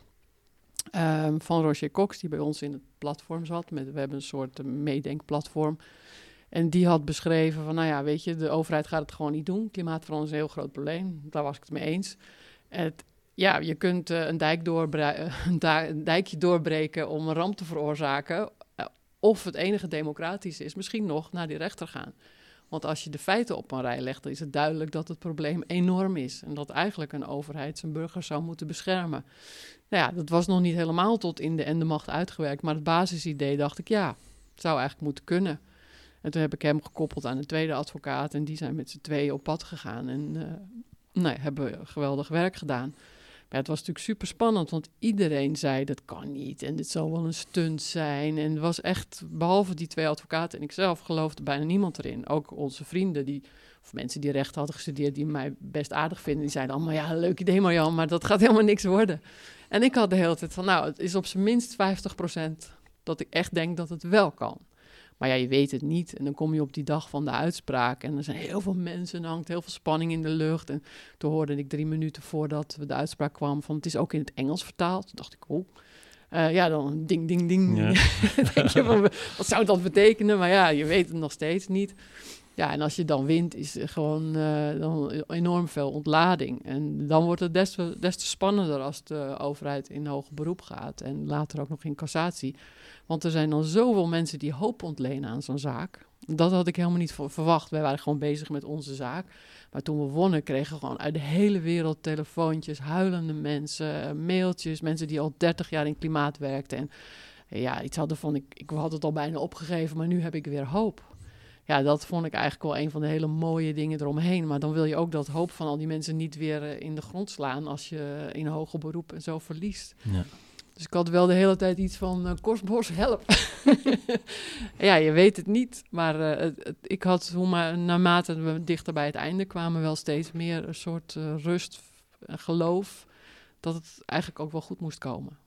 Um, van Roger Cox, die bij ons in het platform zat. Met, we hebben een soort uh, meedenkplatform. En die had beschreven van, nou ja, weet je, de overheid gaat het gewoon niet doen. Klimaatverandering is een heel groot probleem. Daar was ik het mee eens. Ja, je kunt uh, een, dijk een dijkje doorbreken om een ramp te veroorzaken. Uh, of het enige democratische is misschien nog naar die rechter gaan. Want als je de feiten op een rij legt, dan is het duidelijk dat het probleem enorm is. En dat eigenlijk een overheid zijn burgers zou moeten beschermen. Nou ja, dat was nog niet helemaal tot in de en de macht uitgewerkt. Maar het basisidee dacht ik, ja, het zou eigenlijk moeten kunnen. En toen heb ik hem gekoppeld aan een tweede advocaat. En die zijn met z'n tweeën op pad gegaan. En nou, hebben geweldig werk gedaan. Maar het was natuurlijk super spannend, want iedereen zei dat kan niet en dit zal wel een stunt zijn. En het was echt, behalve die twee advocaten en ikzelf, geloofde bijna niemand erin. Ook onze vrienden, die, of mensen die recht hadden gestudeerd, die mij best aardig vinden, die zeiden allemaal, ja, leuk idee Marjan, maar dat gaat helemaal niks worden. En ik had de hele tijd van, nou, het is op zijn minst 50% dat ik echt denk dat het wel kan. Maar ja, je weet het niet. En dan kom je op die dag van de uitspraak. En er zijn heel veel mensen en er hangt heel veel spanning in de lucht. En toen hoorde ik drie minuten voordat de uitspraak kwam van het is ook in het Engels vertaald. Toen dacht ik, oh. Uh, ja, dan ding, ding, ding. Ja. denk je van, wat zou dat betekenen? Maar ja, je weet het nog steeds niet. Ja, en als je dan wint, is er gewoon uh, dan enorm veel ontlading. En dan wordt het des te, des te spannender als de overheid in hoger beroep gaat. En later ook nog in cassatie. Want er zijn dan zoveel mensen die hoop ontlenen aan zo'n zaak. Dat had ik helemaal niet verwacht. Wij waren gewoon bezig met onze zaak. Maar toen we wonnen, kregen we gewoon uit de hele wereld telefoontjes, huilende mensen, mailtjes, mensen die al 30 jaar in klimaat werkten. En ja, iets hadden van, ik, ik had het al bijna opgegeven, maar nu heb ik weer hoop. Ja, dat vond ik eigenlijk wel een van de hele mooie dingen eromheen. Maar dan wil je ook dat hoop van al die mensen niet weer eh, in de grond slaan als je in hoger beroep en zo verliest. Ja. Dus ik had wel de hele tijd iets van, uh, Kostbos, help. ja, je weet het niet. Maar uh, ik had, hoe maar, naarmate we dichter bij het einde kwamen, wel steeds meer een soort uh, rust en geloof dat het eigenlijk ook wel goed moest komen.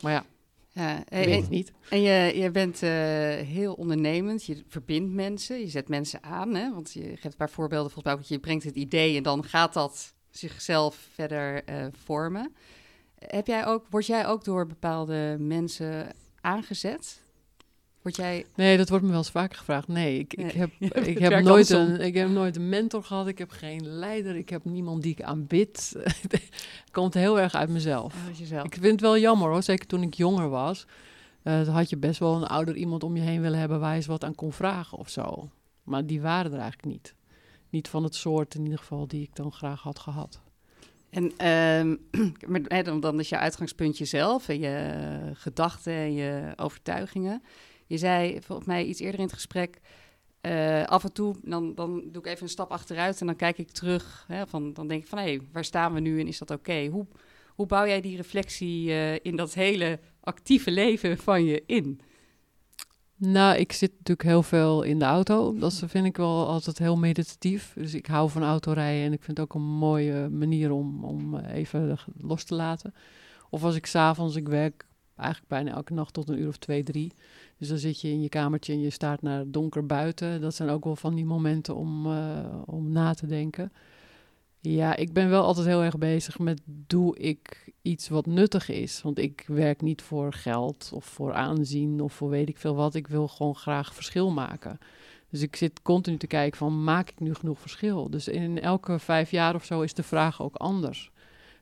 Maar ja, ja, en, weet het niet. En je, je bent heel ondernemend, je verbindt mensen, je zet mensen aan. Hè? Want je geeft een paar voorbeelden, volgens mij, want je brengt het idee en dan gaat dat zichzelf verder vormen. Heb jij ook, word jij ook door bepaalde mensen aangezet? Word jij... Nee, dat wordt me wel eens vaker gevraagd. Nee, ik, ik heb, ik, heb nooit een, ik heb nooit een mentor gehad. Ik heb geen leider. Ik heb niemand die ik aanbid. het komt heel erg uit mezelf. jezelf. Ik vind het wel jammer hoor. Zeker toen ik jonger was. Uh, had je best wel een ouder iemand om je heen willen hebben waar je eens wat aan kon vragen of zo. Maar die waren er eigenlijk niet. Niet van het soort in ieder geval die ik dan graag had gehad. En um, dan is je uitgangspunt jezelf en je gedachten en je overtuigingen. Je zei volgens mij iets eerder in het gesprek, uh, af en toe dan, dan doe ik even een stap achteruit en dan kijk ik terug. Hè, van, dan denk ik van, hé, hey, waar staan we nu en is dat oké? Hoe, hoe bouw jij die reflectie uh, in dat hele actieve leven van je in? Nou, ik zit natuurlijk heel veel in de auto. Dat vind ik wel altijd heel meditatief. Dus ik hou van autorijden en ik vind het ook een mooie manier om, om eh, even los te laten. Of als ik s'avonds, ik werk eigenlijk bijna elke nacht tot een uur of twee, drie. Dus dan zit je in je kamertje en je staat naar donker buiten. Dat zijn ook wel van die momenten om, uh, om na te denken. Ja, ik ben wel altijd heel erg bezig met doe ik iets wat nuttig is. Want ik werk niet voor geld of voor aanzien of voor weet ik veel wat. Ik wil gewoon graag verschil maken. Dus ik zit continu te kijken van maak ik nu genoeg verschil? Dus in elke vijf jaar of zo is de vraag ook anders.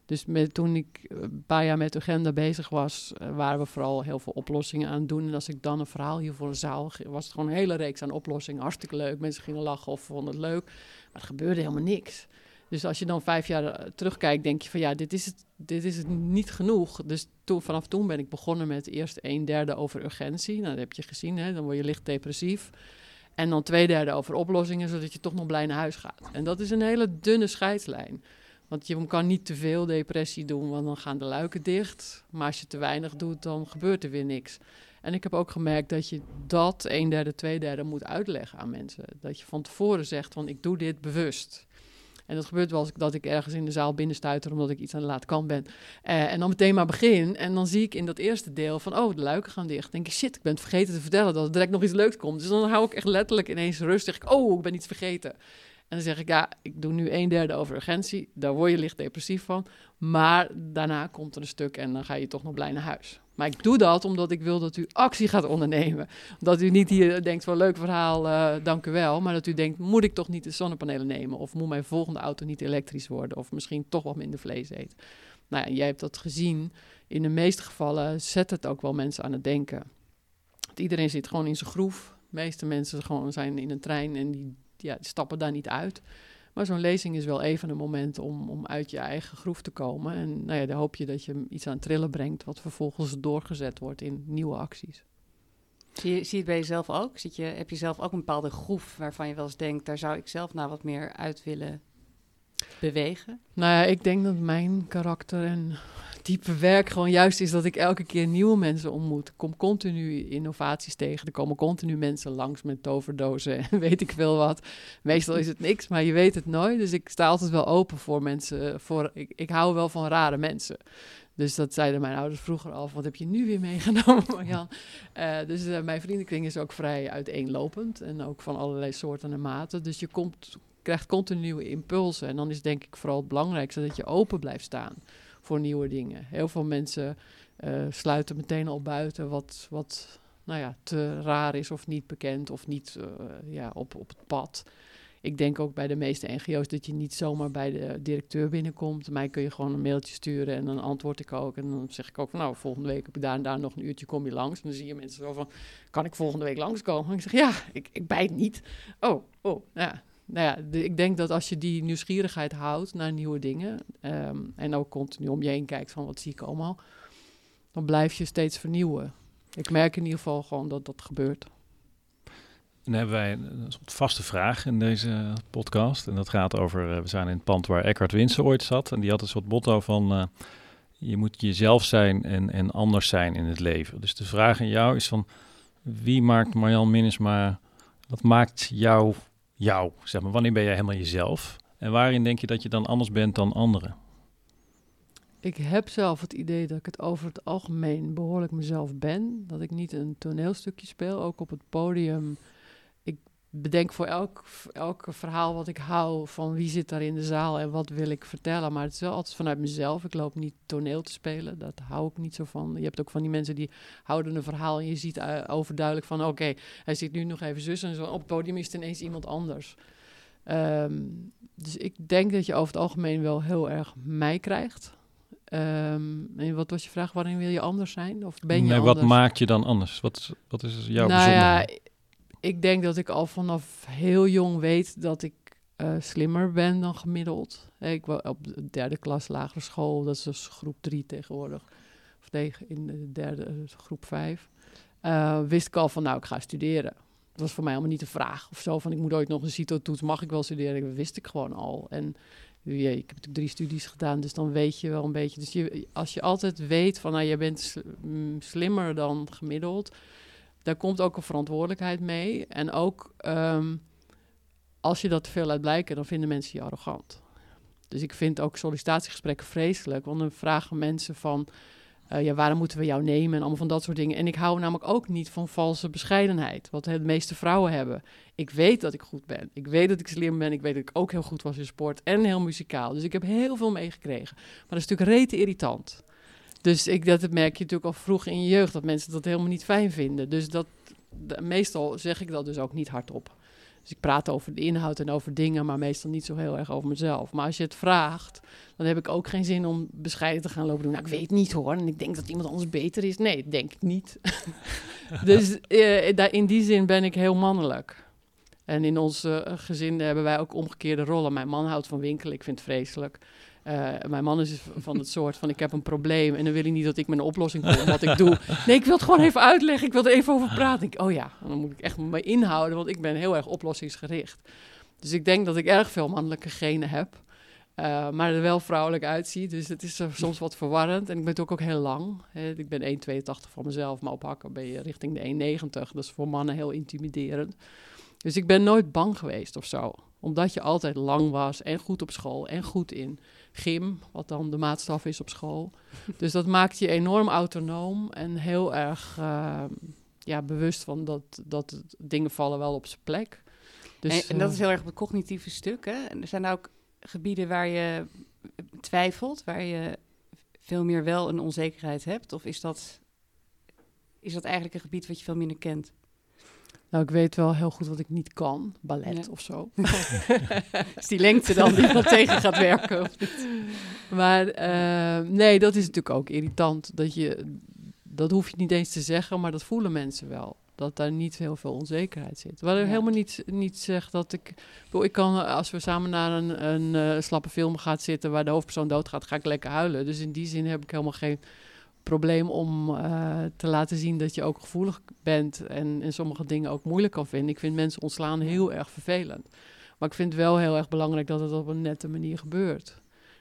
Dus met, toen ik een paar jaar met agenda bezig was, eh, waren we vooral heel veel oplossingen aan het doen. En als ik dan een verhaal hier voor een zaal, was het gewoon een hele reeks aan oplossingen. Hartstikke leuk, mensen gingen lachen of vonden het leuk. Maar er gebeurde helemaal niks. Dus als je dan vijf jaar eh, terugkijkt, denk je van ja, dit is het, dit is het niet genoeg. Dus toen, vanaf toen ben ik begonnen met eerst een derde over urgentie. Nou, dat heb je gezien, hè? dan word je licht depressief. En dan twee derde over oplossingen, zodat je toch nog blij naar huis gaat. En dat is een hele dunne scheidslijn. Want je kan niet te veel depressie doen, want dan gaan de luiken dicht. Maar als je te weinig doet, dan gebeurt er weer niks. En ik heb ook gemerkt dat je dat een derde, twee derde moet uitleggen aan mensen. Dat je van tevoren zegt van ik doe dit bewust. En dat gebeurt wel als ik, dat ik ergens in de zaal binnenstuiter omdat ik iets aan de laat kan ben. Uh, en dan meteen maar begin. En dan zie ik in dat eerste deel van, oh, de luiken gaan dicht. Denk ik, shit, ik ben het vergeten te vertellen dat er direct nog iets leuks komt. Dus dan hou ik echt letterlijk ineens rustig. Oh, ik ben iets vergeten. En dan zeg ik, ja, ik doe nu een derde over urgentie. Daar word je licht depressief van. Maar daarna komt er een stuk en dan ga je toch nog blij naar huis. Maar ik doe dat omdat ik wil dat u actie gaat ondernemen. Dat u niet hier denkt van leuk verhaal, uh, dank u wel. Maar dat u denkt, moet ik toch niet de zonnepanelen nemen? Of moet mijn volgende auto niet elektrisch worden? Of misschien toch wat minder vlees eten? Nou ja, jij hebt dat gezien. In de meeste gevallen zet het ook wel mensen aan het denken. Want iedereen zit gewoon in zijn groef. De meeste mensen gewoon zijn in een trein en die, ja, die stappen daar niet uit. Maar zo'n lezing is wel even een moment om, om uit je eigen groef te komen. En nou ja, dan hoop je dat je iets aan trillen brengt, wat vervolgens doorgezet wordt in nieuwe acties. Zie je, zie je het bij jezelf ook? Zit je, heb je zelf ook een bepaalde groef waarvan je wel eens denkt, daar zou ik zelf nou wat meer uit willen bewegen? Nou ja, ik denk dat mijn karakter en type werk gewoon juist is dat ik elke keer nieuwe mensen ontmoet. Kom continu innovaties tegen. Er komen continu mensen langs met toverdozen en weet ik veel wat. Meestal is het niks, maar je weet het nooit. Dus ik sta altijd wel open voor mensen. Voor, ik, ik hou wel van rare mensen. Dus dat zeiden mijn ouders vroeger al. Wat heb je nu weer meegenomen, Marjan? Uh, dus uh, mijn vriendenkring is ook vrij uiteenlopend. En ook van allerlei soorten en maten. Dus je komt, krijgt continue impulsen. En dan is denk ik vooral het belangrijkste dat je open blijft staan voor nieuwe dingen. Heel veel mensen uh, sluiten meteen al buiten wat, wat nou ja, te raar is of niet bekend of niet uh, ja, op, op het pad. Ik denk ook bij de meeste NGO's dat je niet zomaar bij de directeur binnenkomt. Mij kun je gewoon een mailtje sturen en dan antwoord ik ook. En dan zeg ik ook van nou, volgende week heb ik daar en daar nog een uurtje, kom je langs. En dan zie je mensen zo van, kan ik volgende week langskomen? En ik zeg ja, ik, ik bijt niet. Oh, oh, ja, nou ja, ik denk dat als je die nieuwsgierigheid houdt naar nieuwe dingen um, en ook continu om je heen kijkt van wat zie ik allemaal, dan blijf je steeds vernieuwen. Ik merk in ieder geval gewoon dat dat gebeurt. En dan hebben wij een soort vaste vraag in deze podcast. En dat gaat over, uh, we zijn in het pand waar Eckhart Winsen ooit zat. En die had een soort motto van, uh, je moet jezelf zijn en, en anders zijn in het leven. Dus de vraag aan jou is van, wie maakt Marjan Minnesma, wat maakt jou jou? Zeg maar, wanneer ben jij helemaal jezelf? En waarin denk je dat je dan anders bent dan anderen? Ik heb zelf het idee dat ik het over het algemeen behoorlijk mezelf ben. Dat ik niet een toneelstukje speel, ook op het podium. Bedenk voor elk, elk verhaal wat ik hou van wie zit daar in de zaal en wat wil ik vertellen. Maar het is wel altijd vanuit mezelf. Ik loop niet toneel te spelen, dat hou ik niet zo van. Je hebt ook van die mensen die houden een verhaal en je ziet uh, overduidelijk van oké, hij zit nu nog even zus en zo. Op het podium is het ineens iemand anders. Um, dus ik denk dat je over het algemeen wel heel erg mij krijgt. Um, en wat was je vraag? Waarin wil je anders zijn? Of ben je nee, anders? Wat maakt je dan anders? Wat, wat is jouw nou ja, ik denk dat ik al vanaf heel jong weet dat ik uh, slimmer ben dan gemiddeld. Ik was op de derde klas lagere school, dat is dus groep drie tegenwoordig. Of nee, in de derde groep vijf. Wist ik al van, nou, ik ga studeren. Dat was voor mij helemaal niet de vraag of zo van, ik moet ooit nog een CITO-toets, mag ik wel studeren? Dat wist ik gewoon al. En ja, ik heb natuurlijk drie studies gedaan, dus dan weet je wel een beetje. Dus je, als je altijd weet van, nou, je bent slimmer dan gemiddeld, daar komt ook een verantwoordelijkheid mee. En ook um, als je dat te veel laat blijken, dan vinden mensen je arrogant. Dus ik vind ook sollicitatiegesprekken vreselijk, want dan vragen mensen van, uh, ja, waarom moeten we jou nemen en allemaal van dat soort dingen. En ik hou namelijk ook niet van valse bescheidenheid, wat de meeste vrouwen hebben. Ik weet dat ik goed ben, ik weet dat ik slim ben, ik weet dat ik ook heel goed was in sport en heel muzikaal. Dus ik heb heel veel meegekregen. Maar dat is natuurlijk rete irritant. Dus ik, dat merk je natuurlijk al vroeg in je jeugd, dat mensen dat helemaal niet fijn vinden. Dus dat, meestal zeg ik dat dus ook niet hardop. Dus ik praat over de inhoud en over dingen, maar meestal niet zo heel erg over mezelf. Maar als je het vraagt, dan heb ik ook geen zin om bescheiden te gaan lopen doen. Nou, ik weet niet hoor, en ik denk dat iemand anders beter is. Nee, denk ik niet. dus uh, in die zin ben ik heel mannelijk. En in ons uh, gezin hebben wij ook omgekeerde rollen. Mijn man houdt van winkelen, ik vind het vreselijk. Uh, mijn man is van het soort van, ik heb een probleem en dan wil hij niet dat ik een oplossing kom wat ik doe. Nee, ik wil het gewoon even uitleggen, ik wil er even over praten. Ik, oh ja, dan moet ik echt me inhouden, want ik ben heel erg oplossingsgericht. Dus ik denk dat ik erg veel mannelijke genen heb, uh, maar er wel vrouwelijk uitziet. Dus het is uh, soms wat verwarrend. En ik ben natuurlijk ook heel lang. Hè. Ik ben 1,82 van mezelf, maar op hakken ben je richting de 1,90. Dat is voor mannen heel intimiderend. Dus ik ben nooit bang geweest of zo. Omdat je altijd lang was en goed op school en goed in gym, wat dan de maatstaf is op school. dus dat maakt je enorm autonoom en heel erg uh, ja, bewust van dat, dat dingen vallen wel op zijn plek. Dus, en, en, dat is heel erg op het cognitieve stuk. Hè? En er zijn ook gebieden waar je twijfelt, waar je veel meer wel een onzekerheid hebt? Of is dat, is dat eigenlijk een gebied wat je veel minder kent? Nou, ik weet wel heel goed wat ik niet kan. Ballet of zo. is die lengte dan die dan tegen gaat werken? Of niet? Maar uh, nee, dat is natuurlijk ook irritant. Dat, je, dat hoef je niet eens te zeggen, maar dat voelen mensen wel. Dat daar niet heel veel onzekerheid zit. Waar ja. helemaal niet, niet zegt dat ik... Ik kan, als we samen naar een, een uh, slappe film gaan zitten... waar de hoofdpersoon doodgaat, ga ik lekker huilen. Dus in die zin heb ik helemaal geen probleem om uh, te laten zien dat je ook gevoelig bent en, en sommige dingen ook moeilijk kan vinden. Ik vind mensen ontslaan heel erg vervelend. Maar ik vind het wel heel erg belangrijk dat het op een nette manier gebeurt.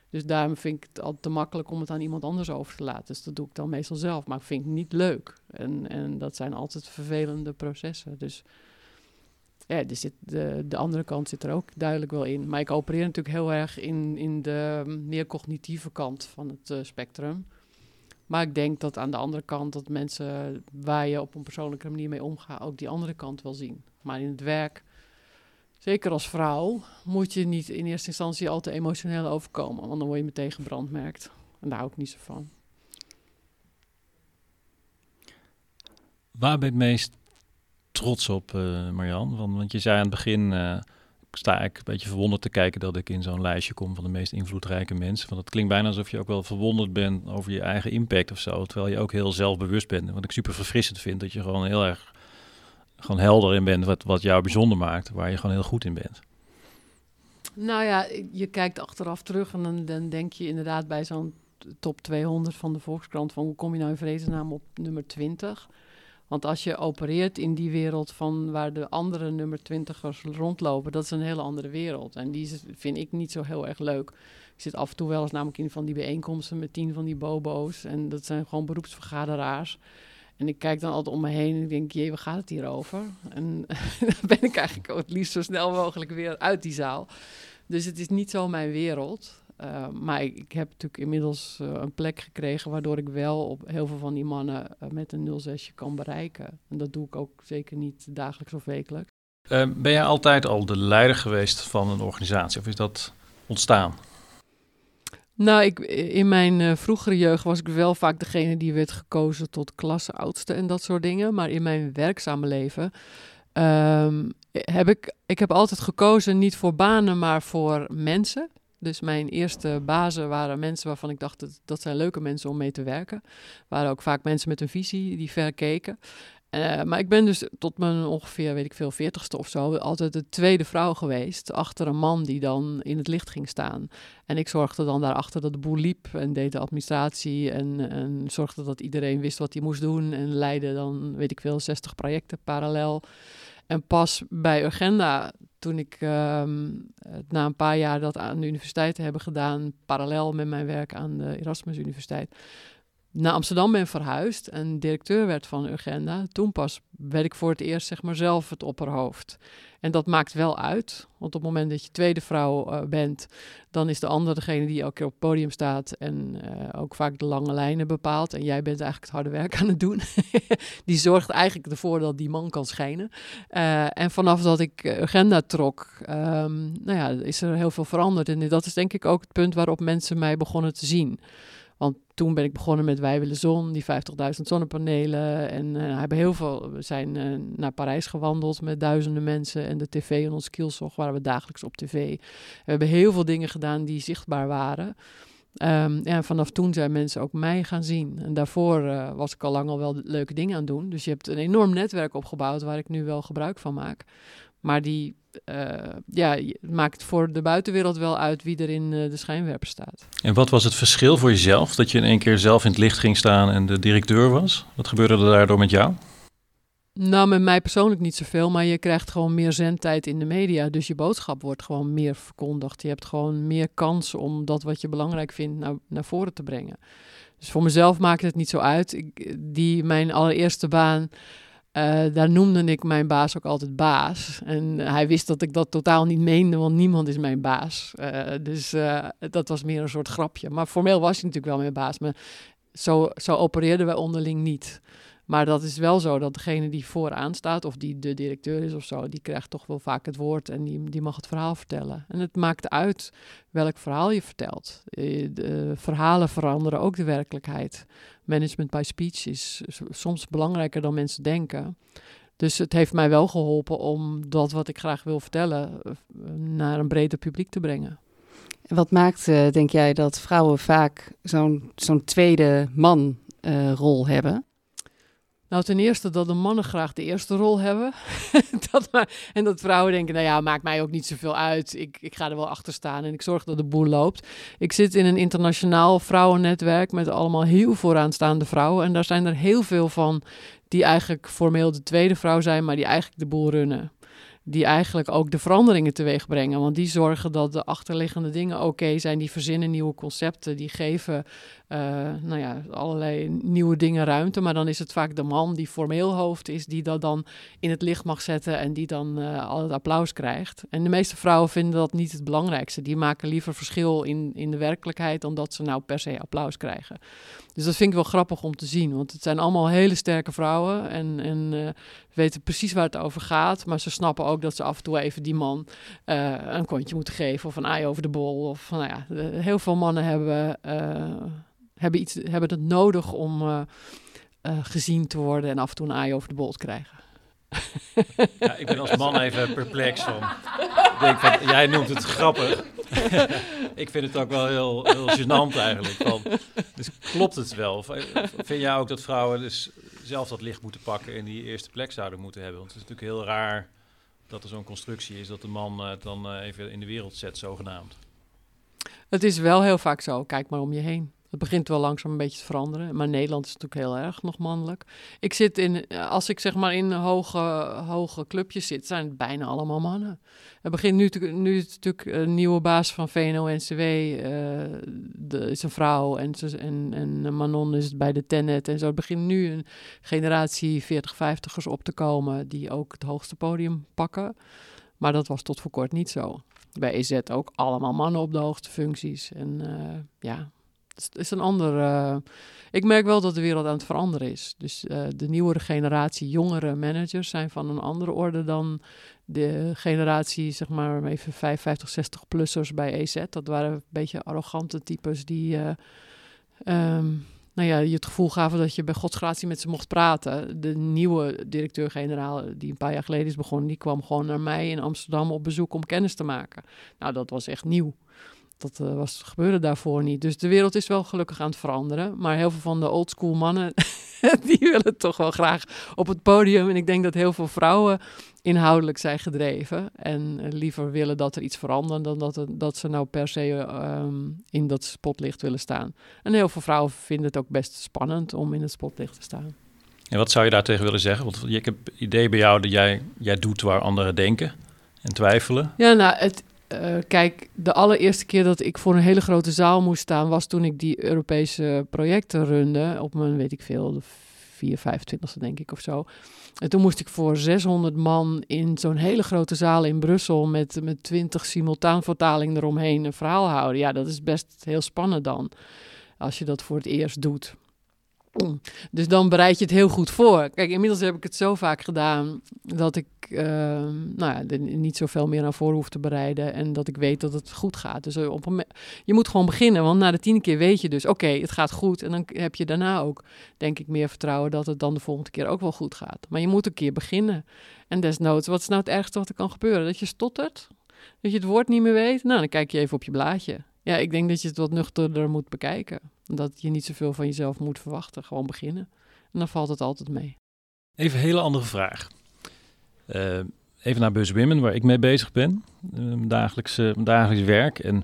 Dus daarom vind ik het altijd te makkelijk om het aan iemand anders over te laten. Dus dat doe ik dan meestal zelf. Maar ik vind het niet leuk. En, en dat zijn altijd vervelende processen. Dus ja, zit de, de andere kant zit er ook duidelijk wel in. Maar ik opereer natuurlijk heel erg in, in de meer cognitieve kant van het uh, spectrum. Maar ik denk dat aan de andere kant dat mensen waar je op een persoonlijke manier mee omgaat, ook die andere kant wel zien. Maar in het werk, zeker als vrouw, moet je niet in eerste instantie al te emotioneel overkomen. Want dan word je meteen gebrandmerkt. En daar hou ik niet zo van. Waar ben je het meest trots op, uh, Marjan? Want, want, je zei aan het begin. Uh, sta ik een beetje verwonderd te kijken dat ik in zo'n lijstje kom van de meest invloedrijke mensen. Want het klinkt bijna alsof je ook wel verwonderd bent over je eigen impact of zo. Terwijl je ook heel zelfbewust bent. Wat ik super verfrissend vind, dat je gewoon heel erg gewoon helder in bent wat, wat jou bijzonder maakt. Waar je gewoon heel goed in bent. Nou ja, je kijkt achteraf terug en dan, dan denk je inderdaad bij zo'n top 200 van de Volkskrant van hoe kom je nou in vredesnaam op nummer 20? Want als je opereert in die wereld van waar de andere nummer twintigers rondlopen, dat is een hele andere wereld. En die vind ik niet zo heel erg leuk. Ik zit af en toe wel eens namelijk in van die bijeenkomsten met tien van die bobo's. En dat zijn gewoon beroepsvergaderaars. En ik kijk dan altijd om me heen en ik denk, jee, waar gaat het hier over? En dan ben ik eigenlijk het liefst zo snel mogelijk weer uit die zaal. Dus het is niet zo mijn wereld. Uh, maar ik, ik, heb natuurlijk inmiddels uh, een plek gekregen waardoor ik wel op heel veel van die mannen uh, met een 06 kan bereiken. En dat doe ik ook zeker niet dagelijks of wekelijks. ben jij altijd al de leider geweest van een organisatie of is dat ontstaan? Nou, ik, in mijn vroegere jeugd was ik wel vaak degene die werd gekozen tot klasseoudste en dat soort dingen. Maar in mijn werkzame leven um, heb ik, ik heb altijd gekozen niet voor banen, maar voor mensen. Dus mijn eerste bazen waren mensen waarvan ik dacht, dat, dat zijn leuke mensen om mee te werken. Waren ook vaak mensen met een visie die ver keken. Uh, maar ik ben dus tot mijn ongeveer, weet ik veel, veertigste of zo, altijd de tweede vrouw geweest. Achter een man die dan in het licht ging staan. En ik zorgde dan daarachter dat de boel liep en deed de administratie. En, en zorgde dat iedereen wist wat hij moest doen. En leidde dan, weet ik veel, 60 projecten parallel. En pas bij Agenda, toen ik ehm, na een paar jaar dat aan de universiteit te hebben gedaan, parallel met mijn werk aan de Erasmus Universiteit, naar Amsterdam ben verhuisd en directeur werd van Urgenda, toen pas werd ik voor het eerst zeg maar zelf het opperhoofd. En dat maakt wel uit, want op het moment dat je tweede vrouw uh, bent, dan is de ander degene die elke keer op het podium staat en uh, ook vaak de lange lijnen bepaalt. En jij bent eigenlijk het harde werk aan het doen. die zorgt eigenlijk ervoor dat die man kan schijnen. Uh, en vanaf dat ik agenda trok, um, nou ja, is er heel veel veranderd. En dat is denk ik ook het punt waarop mensen mij begonnen te zien. Want toen ben ik begonnen met Wij willen zon, die 50.000 zonnepanelen. En uh, hebben heel veel, we zijn uh, naar Parijs gewandeld met duizenden mensen. En de tv en ons kielzog waren we dagelijks op tv. We hebben heel veel dingen gedaan die zichtbaar waren. Um, en vanaf toen zijn mensen ook mij gaan zien. En daarvoor uh, was ik al lang al wel leuke dingen aan het doen. Dus je hebt een enorm netwerk opgebouwd waar ik nu wel gebruik van maak. Maar die ja, maakt voor de buitenwereld wel uit wie er in uh, de schijnwerper staat. En wat was het verschil voor jezelf dat je in één keer zelf in het licht ging staan en de directeur was? Wat gebeurde er daardoor met jou? Nou, met mij persoonlijk niet zoveel, maar je krijgt gewoon meer zendtijd in de media. Dus je boodschap wordt gewoon meer verkondigd. Je hebt gewoon meer kans om dat wat je belangrijk vindt naar, naar voren te brengen. Dus voor mezelf maakt het niet zo uit. Ik, die, mijn allereerste baan uh, daar noemde ik mijn baas ook altijd baas. En hij wist dat ik dat totaal niet meende, want niemand is mijn baas. Uh, dus uh, dat was meer een soort grapje. Maar formeel was hij natuurlijk wel mijn baas. Maar zo, zo opereerden wij onderling niet. Maar dat is wel zo dat degene die vooraan staat, of die de directeur is of zo, die krijgt toch wel vaak het woord en die, die mag het verhaal vertellen. En het maakt uit welk verhaal je vertelt. Eh, de verhalen veranderen ook de werkelijkheid. Management by speech is soms belangrijker dan mensen denken. Dus het heeft mij wel geholpen om dat wat ik graag wil vertellen eh, naar een breder publiek te brengen. Wat maakt, denk jij, dat vrouwen vaak zo'n zo'n tweede man rol hebben? Nou, ten eerste dat de mannen graag de eerste rol hebben. dat maar, en dat vrouwen denken, nou ja, maakt mij ook niet zoveel uit. Ik, ik ga er wel achter staan en ik zorg dat de boel loopt. Ik zit in een internationaal vrouwennetwerk met allemaal heel vooraanstaande vrouwen. En daar zijn er heel veel van die eigenlijk formeel de tweede vrouw zijn, maar die eigenlijk de boel runnen die eigenlijk ook de veranderingen teweeg brengen. Want die zorgen dat de achterliggende dingen oké zijn. Die verzinnen nieuwe concepten. Die geven uh, nou ja, allerlei nieuwe dingen ruimte. Maar dan is het vaak de man die formeel hoofd is, die dat dan in het licht mag zetten en die dan uh, al het applaus krijgt. En de meeste vrouwen vinden dat niet het belangrijkste. Die maken liever verschil in, in de werkelijkheid dan dat ze nou per se applaus krijgen. Dus dat vind ik wel grappig om te zien. Want het zijn allemaal hele sterke vrouwen en, en uh, weten precies waar het over gaat. Maar ze snappen ook dat ze af en toe even die man een kontje moeten geven of een ei over de bol. Of nou ja, heel veel mannen hebben hebben, iets, hebben het nodig om uh, uh, gezien te worden en af en toe een aai over de bol te krijgen. Ja, ik ben als man even perplex van. Denk van jij noemt het grappig. ik vind het ook wel heel, heel gênant eigenlijk. Van, dus klopt het wel? Vind jij ook dat vrouwen dus zelf dat licht moeten pakken en die eerste plek zouden moeten hebben? Want het is natuurlijk heel raar dat er zo'n constructie is dat de man het dan even in de wereld zet, zogenaamd. Het is wel heel vaak zo. Kijk maar om je heen. Het begint wel langzaam een beetje te veranderen. Maar Nederland is natuurlijk heel erg nog mannelijk. Ik zit in, als ik zeg maar in hoge, hoge clubjes zit, zijn het bijna allemaal mannen. Het begint nu, nu natuurlijk een nieuwe baas van VNO-NCW, uh, eh, is een vrouw. En, en, en Manon is bij de Tennet en zo. Het begint nu een generatie 40-50ers op te komen die ook het hoogste podium pakken. Maar dat was tot voor kort niet zo. Bij EZ ook allemaal mannen op de hoogste functies. En uh, ja, is een ander. Uh, ik merk wel dat de wereld aan het veranderen is. Dus uh, de nieuwere generatie jongere managers zijn van een andere orde dan de generatie, zeg maar, even 55, 60-plussers bij EZ. Dat waren een beetje arrogante types die. Uh, um, nou ja, je het gevoel gaven dat je bij godsgratie met ze mocht praten. De nieuwe directeur-generaal, die een paar jaar geleden is begonnen, die kwam gewoon naar mij in Amsterdam op bezoek om kennis te maken. Nou, dat was echt nieuw dat uh, was, gebeurde daarvoor niet. Dus de wereld is wel gelukkig aan het veranderen. Maar heel veel van de oldschool mannen, die willen toch wel graag op het podium. En ik denk dat heel veel vrouwen inhoudelijk zijn gedreven. En uh, liever willen dat er iets verandert dan dat, het, dat ze nou per se um, in dat spotlicht willen staan. En heel veel vrouwen vinden het ook best spannend om in het spotlicht te staan. En wat zou je daartegen willen zeggen? Want ik heb het idee bij jou dat jij, jij doet waar anderen denken en twijfelen. Ja, nou, het, uh, kijk, de allereerste keer dat ik voor een hele grote zaal moest staan, was toen ik die Europese projecten runde. Op mijn, weet ik veel, 4, 25e denk ik of zo. En toen moest ik voor 600 man in zo'n hele grote zaal in Brussel met, met 20 simultaanvertalingen eromheen een verhaal houden. Ja, dat is best heel spannend dan, als je dat voor het eerst doet. Dus dan bereid je het heel goed voor. Kijk, inmiddels heb ik het zo vaak gedaan dat ik uh, nou ja, er niet zoveel meer naar voren hoef te bereiden en dat ik weet dat het goed gaat. Dus op een, je moet gewoon beginnen, want na de tiende keer weet je dus, oké, het gaat goed. En dan heb je daarna ook, denk ik, meer vertrouwen dat het dan de volgende keer ook wel goed gaat. Maar je moet een keer beginnen. En desnoods, wat is nou het ergste wat er kan gebeuren? Dat je stottert? Dat je het woord niet meer weet? Nou, dan kijk je even op je blaadje. Ja, ik denk dat je het wat nuchterder moet bekijken. Dat je niet zoveel van jezelf moet verwachten. Gewoon beginnen. En dan valt het altijd mee. Even een hele andere vraag. Uh, even naar Bus Women, waar ik mee bezig ben. Uh, dagelijks, uh, dagelijks werk. En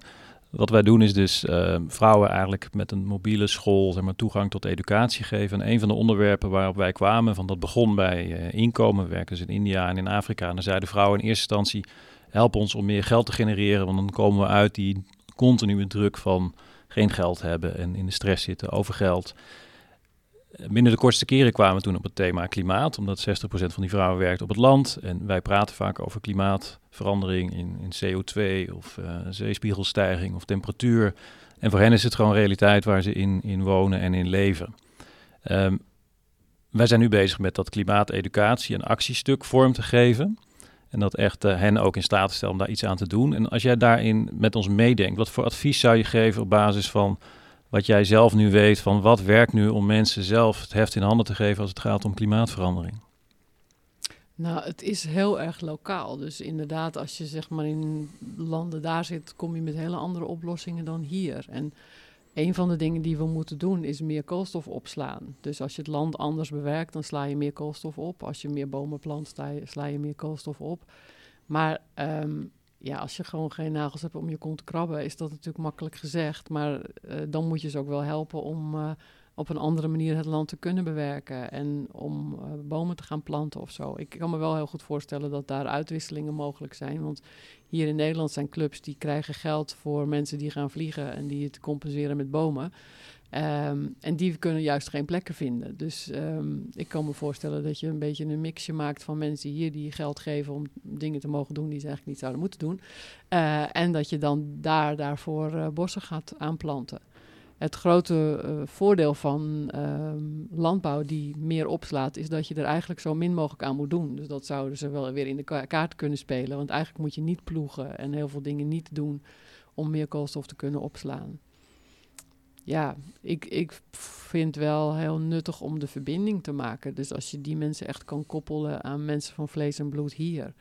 wat wij doen is dus vrouwen eigenlijk met een mobiele school zeg maar, toegang tot educatie geven. En een van de onderwerpen waarop wij kwamen, van dat begon bij inkomen. We werken in India en in Afrika. En dan zeiden vrouwen in eerste instantie, help ons om meer geld te genereren. Want dan komen we uit die continue druk van geen geld hebben en in de stress zitten over geld. Binnen de kortste keren kwamen we toen op het thema klimaat, omdat 60% van die vrouwen werkt op het land. En wij praten vaak over klimaatverandering in, in CO2 of uh, zeespiegelstijging of temperatuur. En voor hen is het gewoon realiteit waar ze in, in wonen en in leven. Um, wij zijn nu bezig met dat klimaateducatie en actiestuk vorm te geven. En dat echt uh, hen ook in staat te stellen om daar iets aan te doen. En als jij daarin met ons meedenkt, wat voor advies zou je geven op basis van wat jij zelf nu weet van wat werkt nu om mensen zelf het heft in handen te geven als het gaat om klimaatverandering? Nou, het is heel erg lokaal. Dus inderdaad, als je zeg maar in landen daar zit, kom je met hele andere oplossingen dan hier. En een van de dingen die we moeten doen is meer koolstof opslaan. Dus als je het land anders bewerkt, dan sla je meer koolstof op. Als je meer bomen plant, sla je, sla je meer koolstof op. Maar um, ja, als je gewoon geen nagels hebt om je kont te krabben, is dat natuurlijk makkelijk gezegd. Maar uh, dan moet je ze ook wel helpen om uh, op een andere manier het land te kunnen bewerken. En om uh, bomen te gaan planten of zo. Ik kan me wel heel goed voorstellen dat daar uitwisselingen mogelijk zijn. Want hier in Nederland zijn clubs die krijgen geld voor mensen die gaan vliegen en die het compenseren met bomen. Um, en die kunnen juist geen plekken vinden. Dus um, ik kan me voorstellen dat je een beetje een mixje maakt van mensen hier die geld geven om dingen te mogen doen die ze eigenlijk niet zouden moeten doen. Uh, en dat je dan daar daarvoor uh, bossen gaat aanplanten. Het grote uh, voordeel van um, landbouw die meer opslaat, is dat je er eigenlijk zo min mogelijk aan moet doen. Dus dat zouden ze wel weer in de ka kaart kunnen spelen. Want eigenlijk moet je niet ploegen en heel veel dingen niet doen om meer koolstof te kunnen opslaan ja, ik, ik vind wel heel nuttig om de verbinding te maken. Dus als je die mensen echt kan koppelen aan mensen van vlees en bloed hier.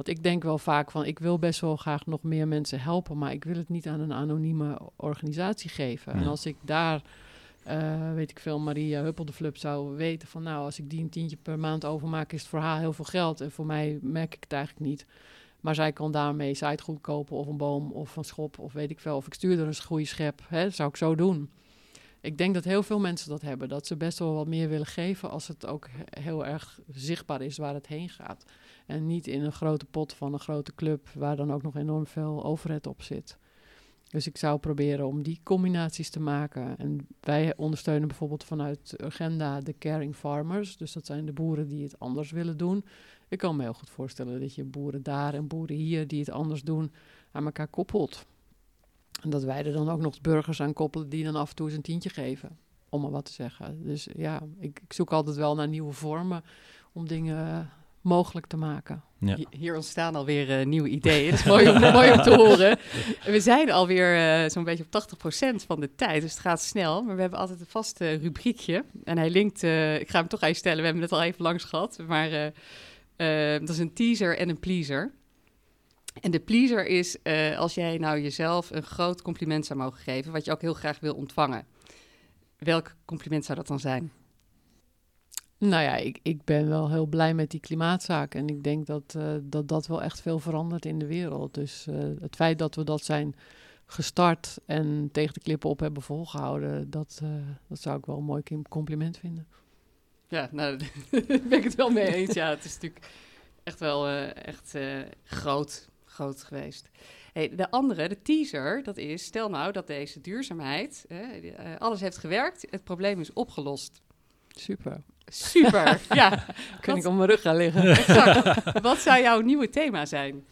Want ik denk wel vaak van, ik wil best wel graag nog meer mensen helpen, maar ik wil het niet aan een anonieme organisatie geven. Ja. En als ik daar, uh, weet ik veel, Maria Huppel de Flub zou weten van, nou, als ik die een tientje per maand overmaak, is het voor haar heel veel geld. En voor mij merk ik het eigenlijk niet. Maar zij kan daarmee zaadgoed kopen of een boom of een schop of weet ik veel. Of ik stuur er een goede schep. Hè, dat zou ik zo doen. Ik denk dat heel veel mensen dat hebben. Dat ze best wel wat meer willen geven als het ook heel erg zichtbaar is waar het heen gaat. En niet in een grote pot van een grote club waar dan ook nog enorm veel overheid op zit. Dus ik zou proberen om die combinaties te maken. En wij ondersteunen bijvoorbeeld vanuit Agenda de Caring Farmers. Dus dat zijn de boeren die het anders willen doen. Ik kan me heel goed voorstellen dat je boeren daar en boeren hier die het anders doen aan elkaar koppelt. En dat wij er dan ook nog burgers aan koppelen die dan af en toe eens een tientje geven. Om maar wat te zeggen. Dus ja, ik, ik zoek altijd wel naar nieuwe vormen om dingen mogelijk te maken. Ja. Hier ontstaan alweer uh, nieuwe ideeën. Dat is mooi om, mooi om te horen. We zijn alweer uh, zo'n beetje op 80% van de tijd, dus het gaat snel. Maar we hebben altijd een vast rubriekje. En hij linkt, ik ga hem toch even stellen, we hebben het al even langs gehad. Maar dat is een teaser en een pleaser. En de pleaser is als jij nou jezelf een groot compliment zou mogen geven, wat je ook heel graag wil ontvangen. Welk compliment zou dat dan zijn? Nou ja, ik, ik ben wel heel blij met die klimaatzaak. En ik denk dat, uh, dat dat wel echt veel verandert in de wereld. Dus uh, het feit dat we dat zijn gestart en tegen de klippen op hebben volgehouden, dat, uh, dat zou ik wel een mooi compliment vinden. Ja, nou, daar ben ik het wel mee eens. Ja, het is natuurlijk echt wel echt groot, groot geweest. Hey, de andere, de teaser, dat is, stel nou dat deze duurzaamheid, alles heeft gewerkt, het probleem is opgelost. Super. Super, ja. Kun ik op mijn rug gaan liggen. Exact. Wat zou jouw nieuwe thema zijn?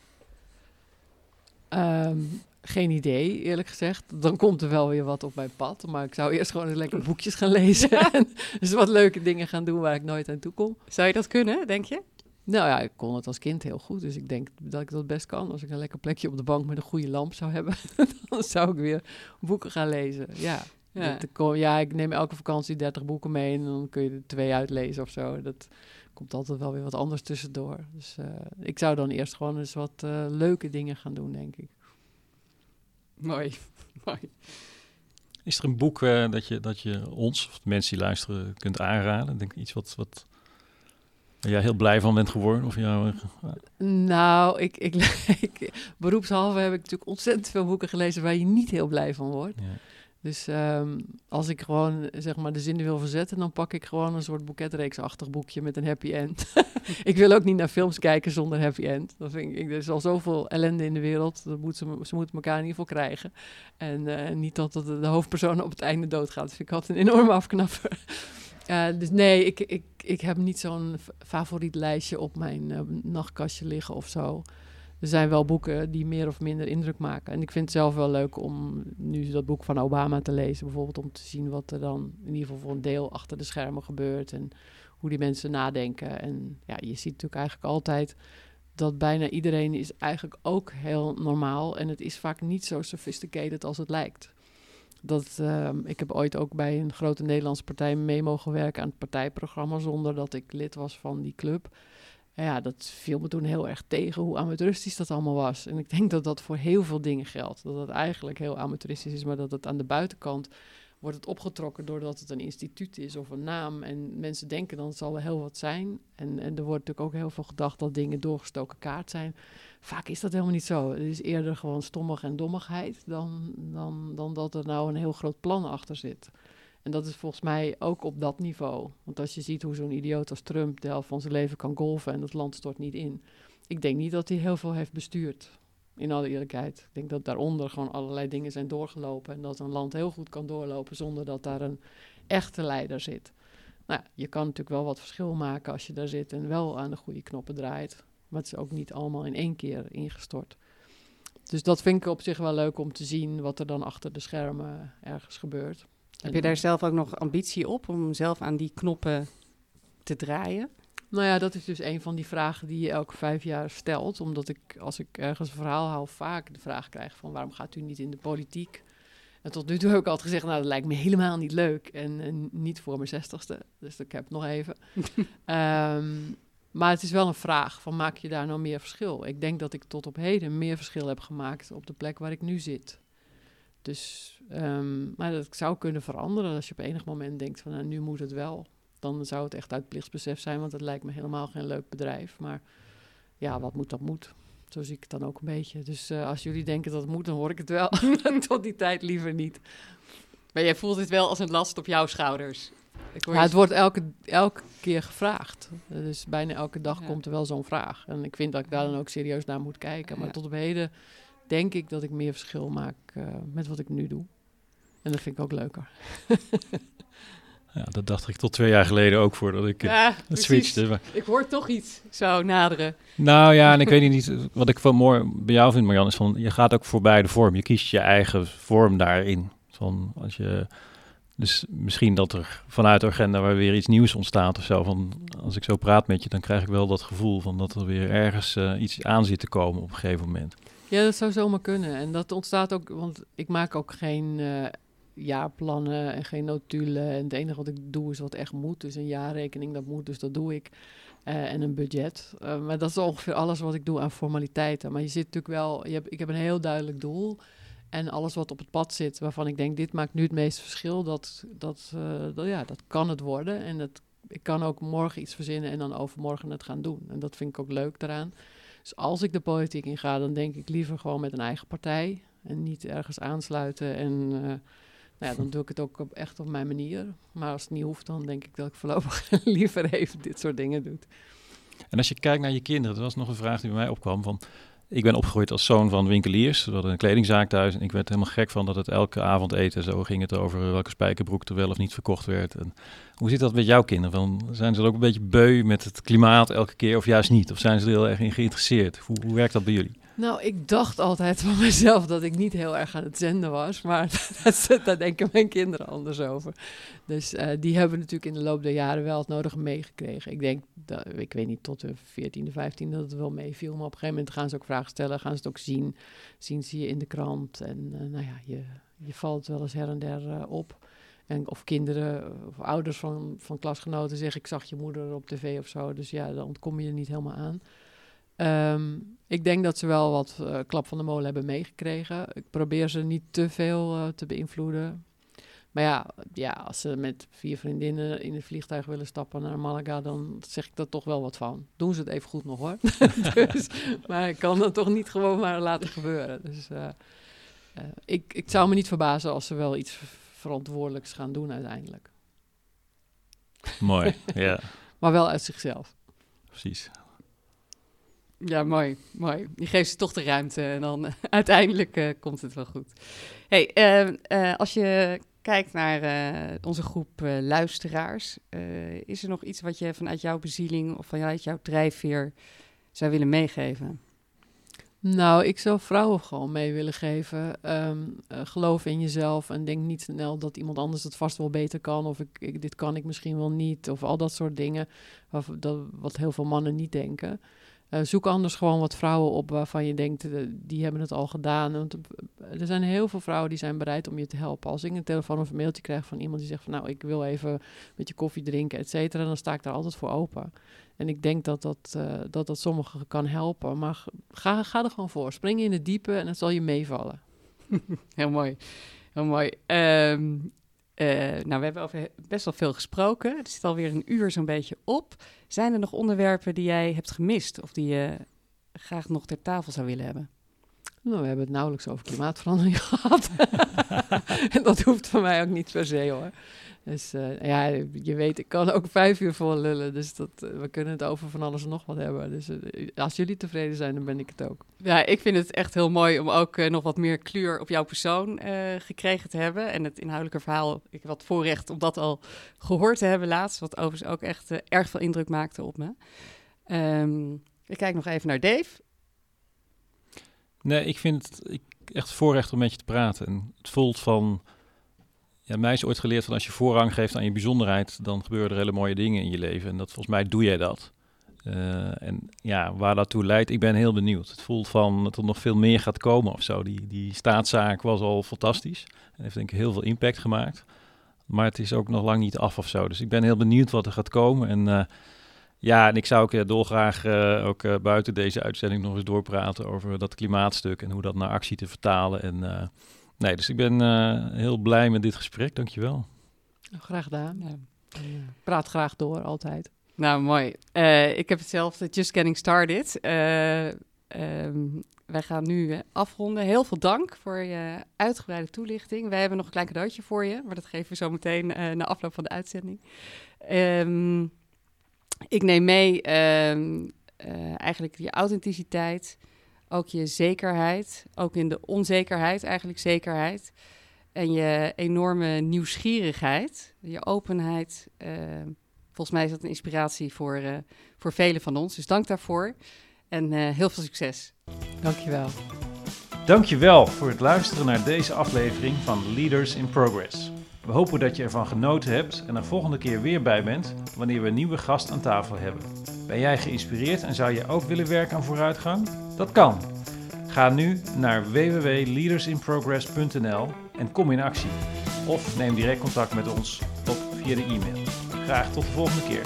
Um, geen idee, eerlijk gezegd. Dan komt er wel weer wat op mijn pad. Maar ik zou eerst gewoon eens lekker boekjes gaan lezen. Ja. en dus wat leuke dingen gaan doen waar ik nooit aan toe kom. Zou je dat kunnen, denk je? Nou ja, ik kon het als kind heel goed. Dus ik denk dat ik dat best kan. Als ik een lekker plekje op de bank met een goede lamp zou hebben, dan zou ik weer boeken gaan lezen. Ja. Ja. Dat, ja, ik neem elke vakantie 30 boeken mee en dan kun je er twee uitlezen of zo. Dat komt altijd wel weer wat anders tussendoor. Dus uh, ik zou dan eerst gewoon eens wat uh, leuke dingen gaan doen, denk ik. Mooi, mooi. Is er een boek uh, dat, je, dat je ons, of de mensen die luisteren, kunt aanraden? Denk iets wat, wat waar jij heel blij van bent geworden? Of jou, nou, ik, ik, ik, beroepshalve heb ik natuurlijk ontzettend veel boeken gelezen waar je niet heel blij van wordt. Ja. Dus um, als ik gewoon zeg maar de zinnen wil verzetten, dan pak ik gewoon een soort boeketreeksachtig boekje met een happy end. ik wil ook niet naar films kijken zonder happy end. Dat vind ik, er is al zoveel ellende in de wereld. Dat moet ze, ze moeten elkaar in ieder geval krijgen. En uh, niet dat de, de hoofdpersoon op het einde doodgaat. Dat vind ik altijd een enorme afknapper. Uh, dus nee, ik, ik, ik heb niet zo'n favoriet lijstje op mijn uh, nachtkastje liggen of zo er zijn wel boeken die meer of minder indruk maken. En ik vind het zelf wel leuk om nu dat boek van Obama te lezen, bijvoorbeeld om te zien wat er dan in ieder geval voor een deel achter de schermen gebeurt en hoe die mensen nadenken. En ja, je ziet natuurlijk eigenlijk altijd dat bijna iedereen is eigenlijk ook heel normaal. En het is vaak niet zo sophisticated als het lijkt. Dat, ehm, ik heb ooit ook bij een grote Nederlandse partij mee mogen werken aan het partijprogramma zonder dat ik lid was van die club. En ja, dat viel me toen heel erg tegen hoe amateuristisch dat allemaal was. En ik denk dat dat voor heel veel dingen geldt. Dat het eigenlijk heel amateuristisch is, maar dat het aan de buitenkant wordt het opgetrokken doordat het een instituut is of een naam. En mensen denken dan het zal wel heel wat zijn. En, en er wordt natuurlijk ook heel veel gedacht dat dingen doorgestoken kaart zijn. Vaak is dat helemaal niet zo. Het is eerder gewoon stommig en dommigheid dan, dan, dan dat er nou een heel groot plan achter zit. En dat is volgens mij ook op dat niveau. Want als je ziet hoe zo'n idioot als Trump de helft van zijn leven kan golven en het land stort niet in. Ik denk niet dat hij heel veel heeft bestuurd. In alle eerlijkheid. Ik denk dat daaronder gewoon allerlei dingen zijn doorgelopen. En dat een land heel goed kan doorlopen zonder dat daar een echte leider zit. Nou, je kan natuurlijk wel wat verschil maken als je daar zit en wel aan de goede knoppen draait. Maar het is ook niet allemaal in één keer ingestort. Dus dat vind ik op zich wel leuk om te zien wat er dan achter de schermen ergens gebeurt. Heb je daar zelf ook nog ambitie op om zelf aan die knoppen te draaien? Nou ja, dat is dus een van die vragen die je elke vijf jaar stelt. Omdat ik, als ik ergens een verhaal hou, vaak de vraag krijg van waarom gaat u niet in de politiek? En tot nu toe heb ik altijd gezegd, nou dat lijkt me helemaal niet leuk. En, en niet voor mijn zestigste, dus ik heb nog even. Ehm, maar het is wel een vraag van maak je daar nou meer verschil? Ik denk dat ik tot op heden meer verschil heb gemaakt op de plek waar ik nu zit. Dus, um, maar dat zou kunnen veranderen als je op enig moment denkt van nou, nu moet het wel. Dan zou het echt uit plichtsbesef zijn, want het lijkt me helemaal geen leuk bedrijf. Maar ja, wat moet, dat moet. Zo zie ik het dan ook een beetje. Dus uh, als jullie denken dat het moet, dan hoor ik het wel. Tot die tijd liever niet. Maar jij voelt het wel als een last op jouw schouders. Ja, het wordt elke, elke keer gevraagd. Dus bijna elke dag ja. komt er wel zo'n vraag. En ik vind dat ik daar dan ook serieus naar moet kijken. Maar ja. tot op heden denk ik dat ik meer verschil maak uh, met wat ik nu doe. En dat vind ik ook leuker. ja, dat dacht ik tot twee jaar geleden ook voordat ik ja, het switchte. Maar... Ik hoor toch iets zo naderen. Nou ja, en ik weet niet, wat ik van mooi bij jou vind, Marjan, is van je gaat ook voorbij de vorm. Je kiest je eigen vorm daarin. Van als je, dus misschien dat er vanuit de agenda waar weer iets nieuws ontstaat of zo. Van als ik zo praat met je, dan krijg ik wel dat gevoel van dat er weer ergens uh, iets aan zit te komen op een gegeven moment. Ja, dat zou zomaar kunnen. En dat ontstaat ook, want ik maak ook geen uh, jaarplannen en geen notulen. En het enige wat ik doe is wat echt moet. Dus een jaarrekening, dat moet, dus dat doe ik. Uh, en een budget. Uh, maar dat is ongeveer alles wat ik doe aan formaliteiten. Maar je zit natuurlijk wel, je ik heb een heel duidelijk doel. En alles wat op het pad zit, waarvan ik denk, dit maakt nu het meeste verschil, dat, dat, dat ja, dat kan het worden. En dat, ik kan ook morgen iets verzinnen en dan overmorgen het gaan doen. En dat vind ik ook leuk daaraan. Dus als ik de politiek in ga, dan denk ik liever gewoon met een eigen partij. En niet ergens aansluiten. En uh, nou ja, dan doe ik het ook echt op mijn manier. Maar als het niet hoeft, dan denk ik dat ik voorlopig liever even dit soort dingen doe. En als je kijkt naar je kinderen, dat was nog een vraag die bij mij opkwam. Van, ik ben opgegroeid als zoon van winkeliers. We hadden een kledingzaak thuis. En ik werd helemaal gek van dat het elke avond eten zo ging het over welke spijkerbroek er wel of niet verkocht werd. En hoe zit dat met jouw kinderen? Van, zijn ze ook een beetje beu met het klimaat elke keer of juist niet? Of zijn ze er heel erg in geïnteresseerd? Hoe werkt dat bij jullie? Nou, ik dacht altijd van mezelf dat ik niet heel erg aan het zenden was. Maar daar denken mijn kinderen anders over. Dus uh, die hebben natuurlijk in de loop der jaren wel het nodige meegekregen. Ik denk, dat, ik weet niet, tot de 14e, 15e dat het wel meeviel. Maar op een gegeven moment gaan ze ook vragen stellen, gaan ze het ook zien. Zien ze je in de krant. En uh, nou ja, je, je valt wel eens her en der uh, op. En of kinderen of ouders van, van klasgenoten zeggen: Ik zag je moeder op tv of zo. Dus ja, dan ontkom je er niet helemaal aan. Um, ik denk dat ze wel wat uh, klap van de molen hebben meegekregen. Ik probeer ze niet te veel uh, te beïnvloeden. Maar ja, ja, als ze met vier vriendinnen in het vliegtuig willen stappen naar Malaga, dan zeg ik er toch wel wat van. Doen ze het even goed nog hoor. dus, maar ik kan dat toch niet gewoon maar laten gebeuren. Dus uh, ik, ik zou me niet verbazen als ze wel iets verantwoordelijks gaan doen uiteindelijk. Mooi, ja. maar wel uit zichzelf. Precies. Ja, mooi, mooi. Je geeft ze toch de ruimte en dan uh, uiteindelijk uh, komt het wel goed. Hey, uh, als je kijkt naar onze groep luisteraars, is er nog iets wat je vanuit jouw bezieling of vanuit jouw drijfveer zou willen meegeven? Nou, ik zou vrouwen gewoon mee willen geven. Ehm, eh, geloof in jezelf en denk niet snel dat iemand anders het vast wel beter kan. Of ik, dit kan ik misschien wel niet. Of al dat soort dingen. Dat, wat heel veel mannen niet denken. Uh, zoek anders gewoon wat vrouwen op waarvan je denkt, uh, die hebben het al gedaan. Want er zijn heel veel vrouwen die zijn bereid om je te helpen. Als ik een telefoon of een mailtje krijg van iemand die zegt van nou, ik wil even met je koffie drinken, et cetera, dan sta ik daar altijd voor open. En ik denk dat dat, dat, dat sommigen kan helpen. Maar ga, ga er gewoon voor. Spring in het diepe en het zal je meevallen. Heel mooi. Heel mooi. Um, nou, we hebben over best wel veel gesproken. Het zit alweer een uur zo'n beetje op. Zijn er nog onderwerpen die jij hebt gemist of die je graag nog ter tafel zou willen hebben? Nou, we hebben het nauwelijks over klimaatverandering gehad. en dat hoeft van mij ook niet per se hoor. Dus uh, ja, je weet, ik kan ook vijf uur vol lullen. Dus dat, uh, we kunnen het over van alles en nog wat hebben. Dus uh, als jullie tevreden zijn, dan ben ik het ook. Ja, ik vind het echt heel mooi om ook nog wat meer kleur op jouw persoon gekregen te hebben. En het inhoudelijke verhaal, ik wat voorrecht om dat al gehoord te hebben laatst. Wat overigens ook echt erg veel indruk maakte op me. Um, ik kijk nog even naar Dave. Nee, ik vind het ik, echt voorrecht om met je te praten. En het voelt van ja, mij is ooit geleerd van als je voorrang geeft aan je bijzonderheid, dan gebeuren er hele mooie dingen in je leven. En dat volgens mij doe jij dat. Uh, en ja, waar dat toe leidt, ik ben heel benieuwd. Het voelt van dat er nog veel meer gaat komen of zo. Die, die staatszaak was al fantastisch. En heeft denk ik heel veel impact gemaakt. Maar het is ook nog lang niet af of zo. Dus ik ben heel benieuwd wat er gaat komen. En uh, ja, en ik zou ook uh, dolgraag ook buiten deze uitzending nog eens doorpraten over dat klimaatstuk en hoe dat naar actie te vertalen. En Nee, dus ik ben uh, heel blij met dit gesprek. Dankjewel. Graag gedaan. Ja. praat graag door, altijd. Nou, mooi. Uh, ik heb hetzelfde, just getting started. Um, wij gaan nu afronden. Heel veel dank voor je uitgebreide toelichting. Wij hebben nog een klein cadeautje voor je, maar dat geven we zo meteen na afloop van de uitzending. Um, ik neem mee um, eigenlijk je authenticiteit, ook je zekerheid, ook in de onzekerheid eigenlijk zekerheid. En je enorme nieuwsgierigheid, je openheid. Uh, volgens mij is dat een inspiratie voor, uh, voor velen van ons. Dus dank daarvoor en uh, heel veel succes. Dankjewel. Dankjewel voor het luisteren naar deze aflevering van Leaders in Progress. We hopen dat je ervan genoten hebt en er volgende keer weer bij bent wanneer we een nieuwe gast aan tafel hebben. Ben jij geïnspireerd en zou je ook willen werken aan vooruitgang? Dat kan. Ga nu naar www.leadersinprogress.nl en kom in actie. Of neem direct contact met ons op via de e-mail. Graag tot de volgende keer.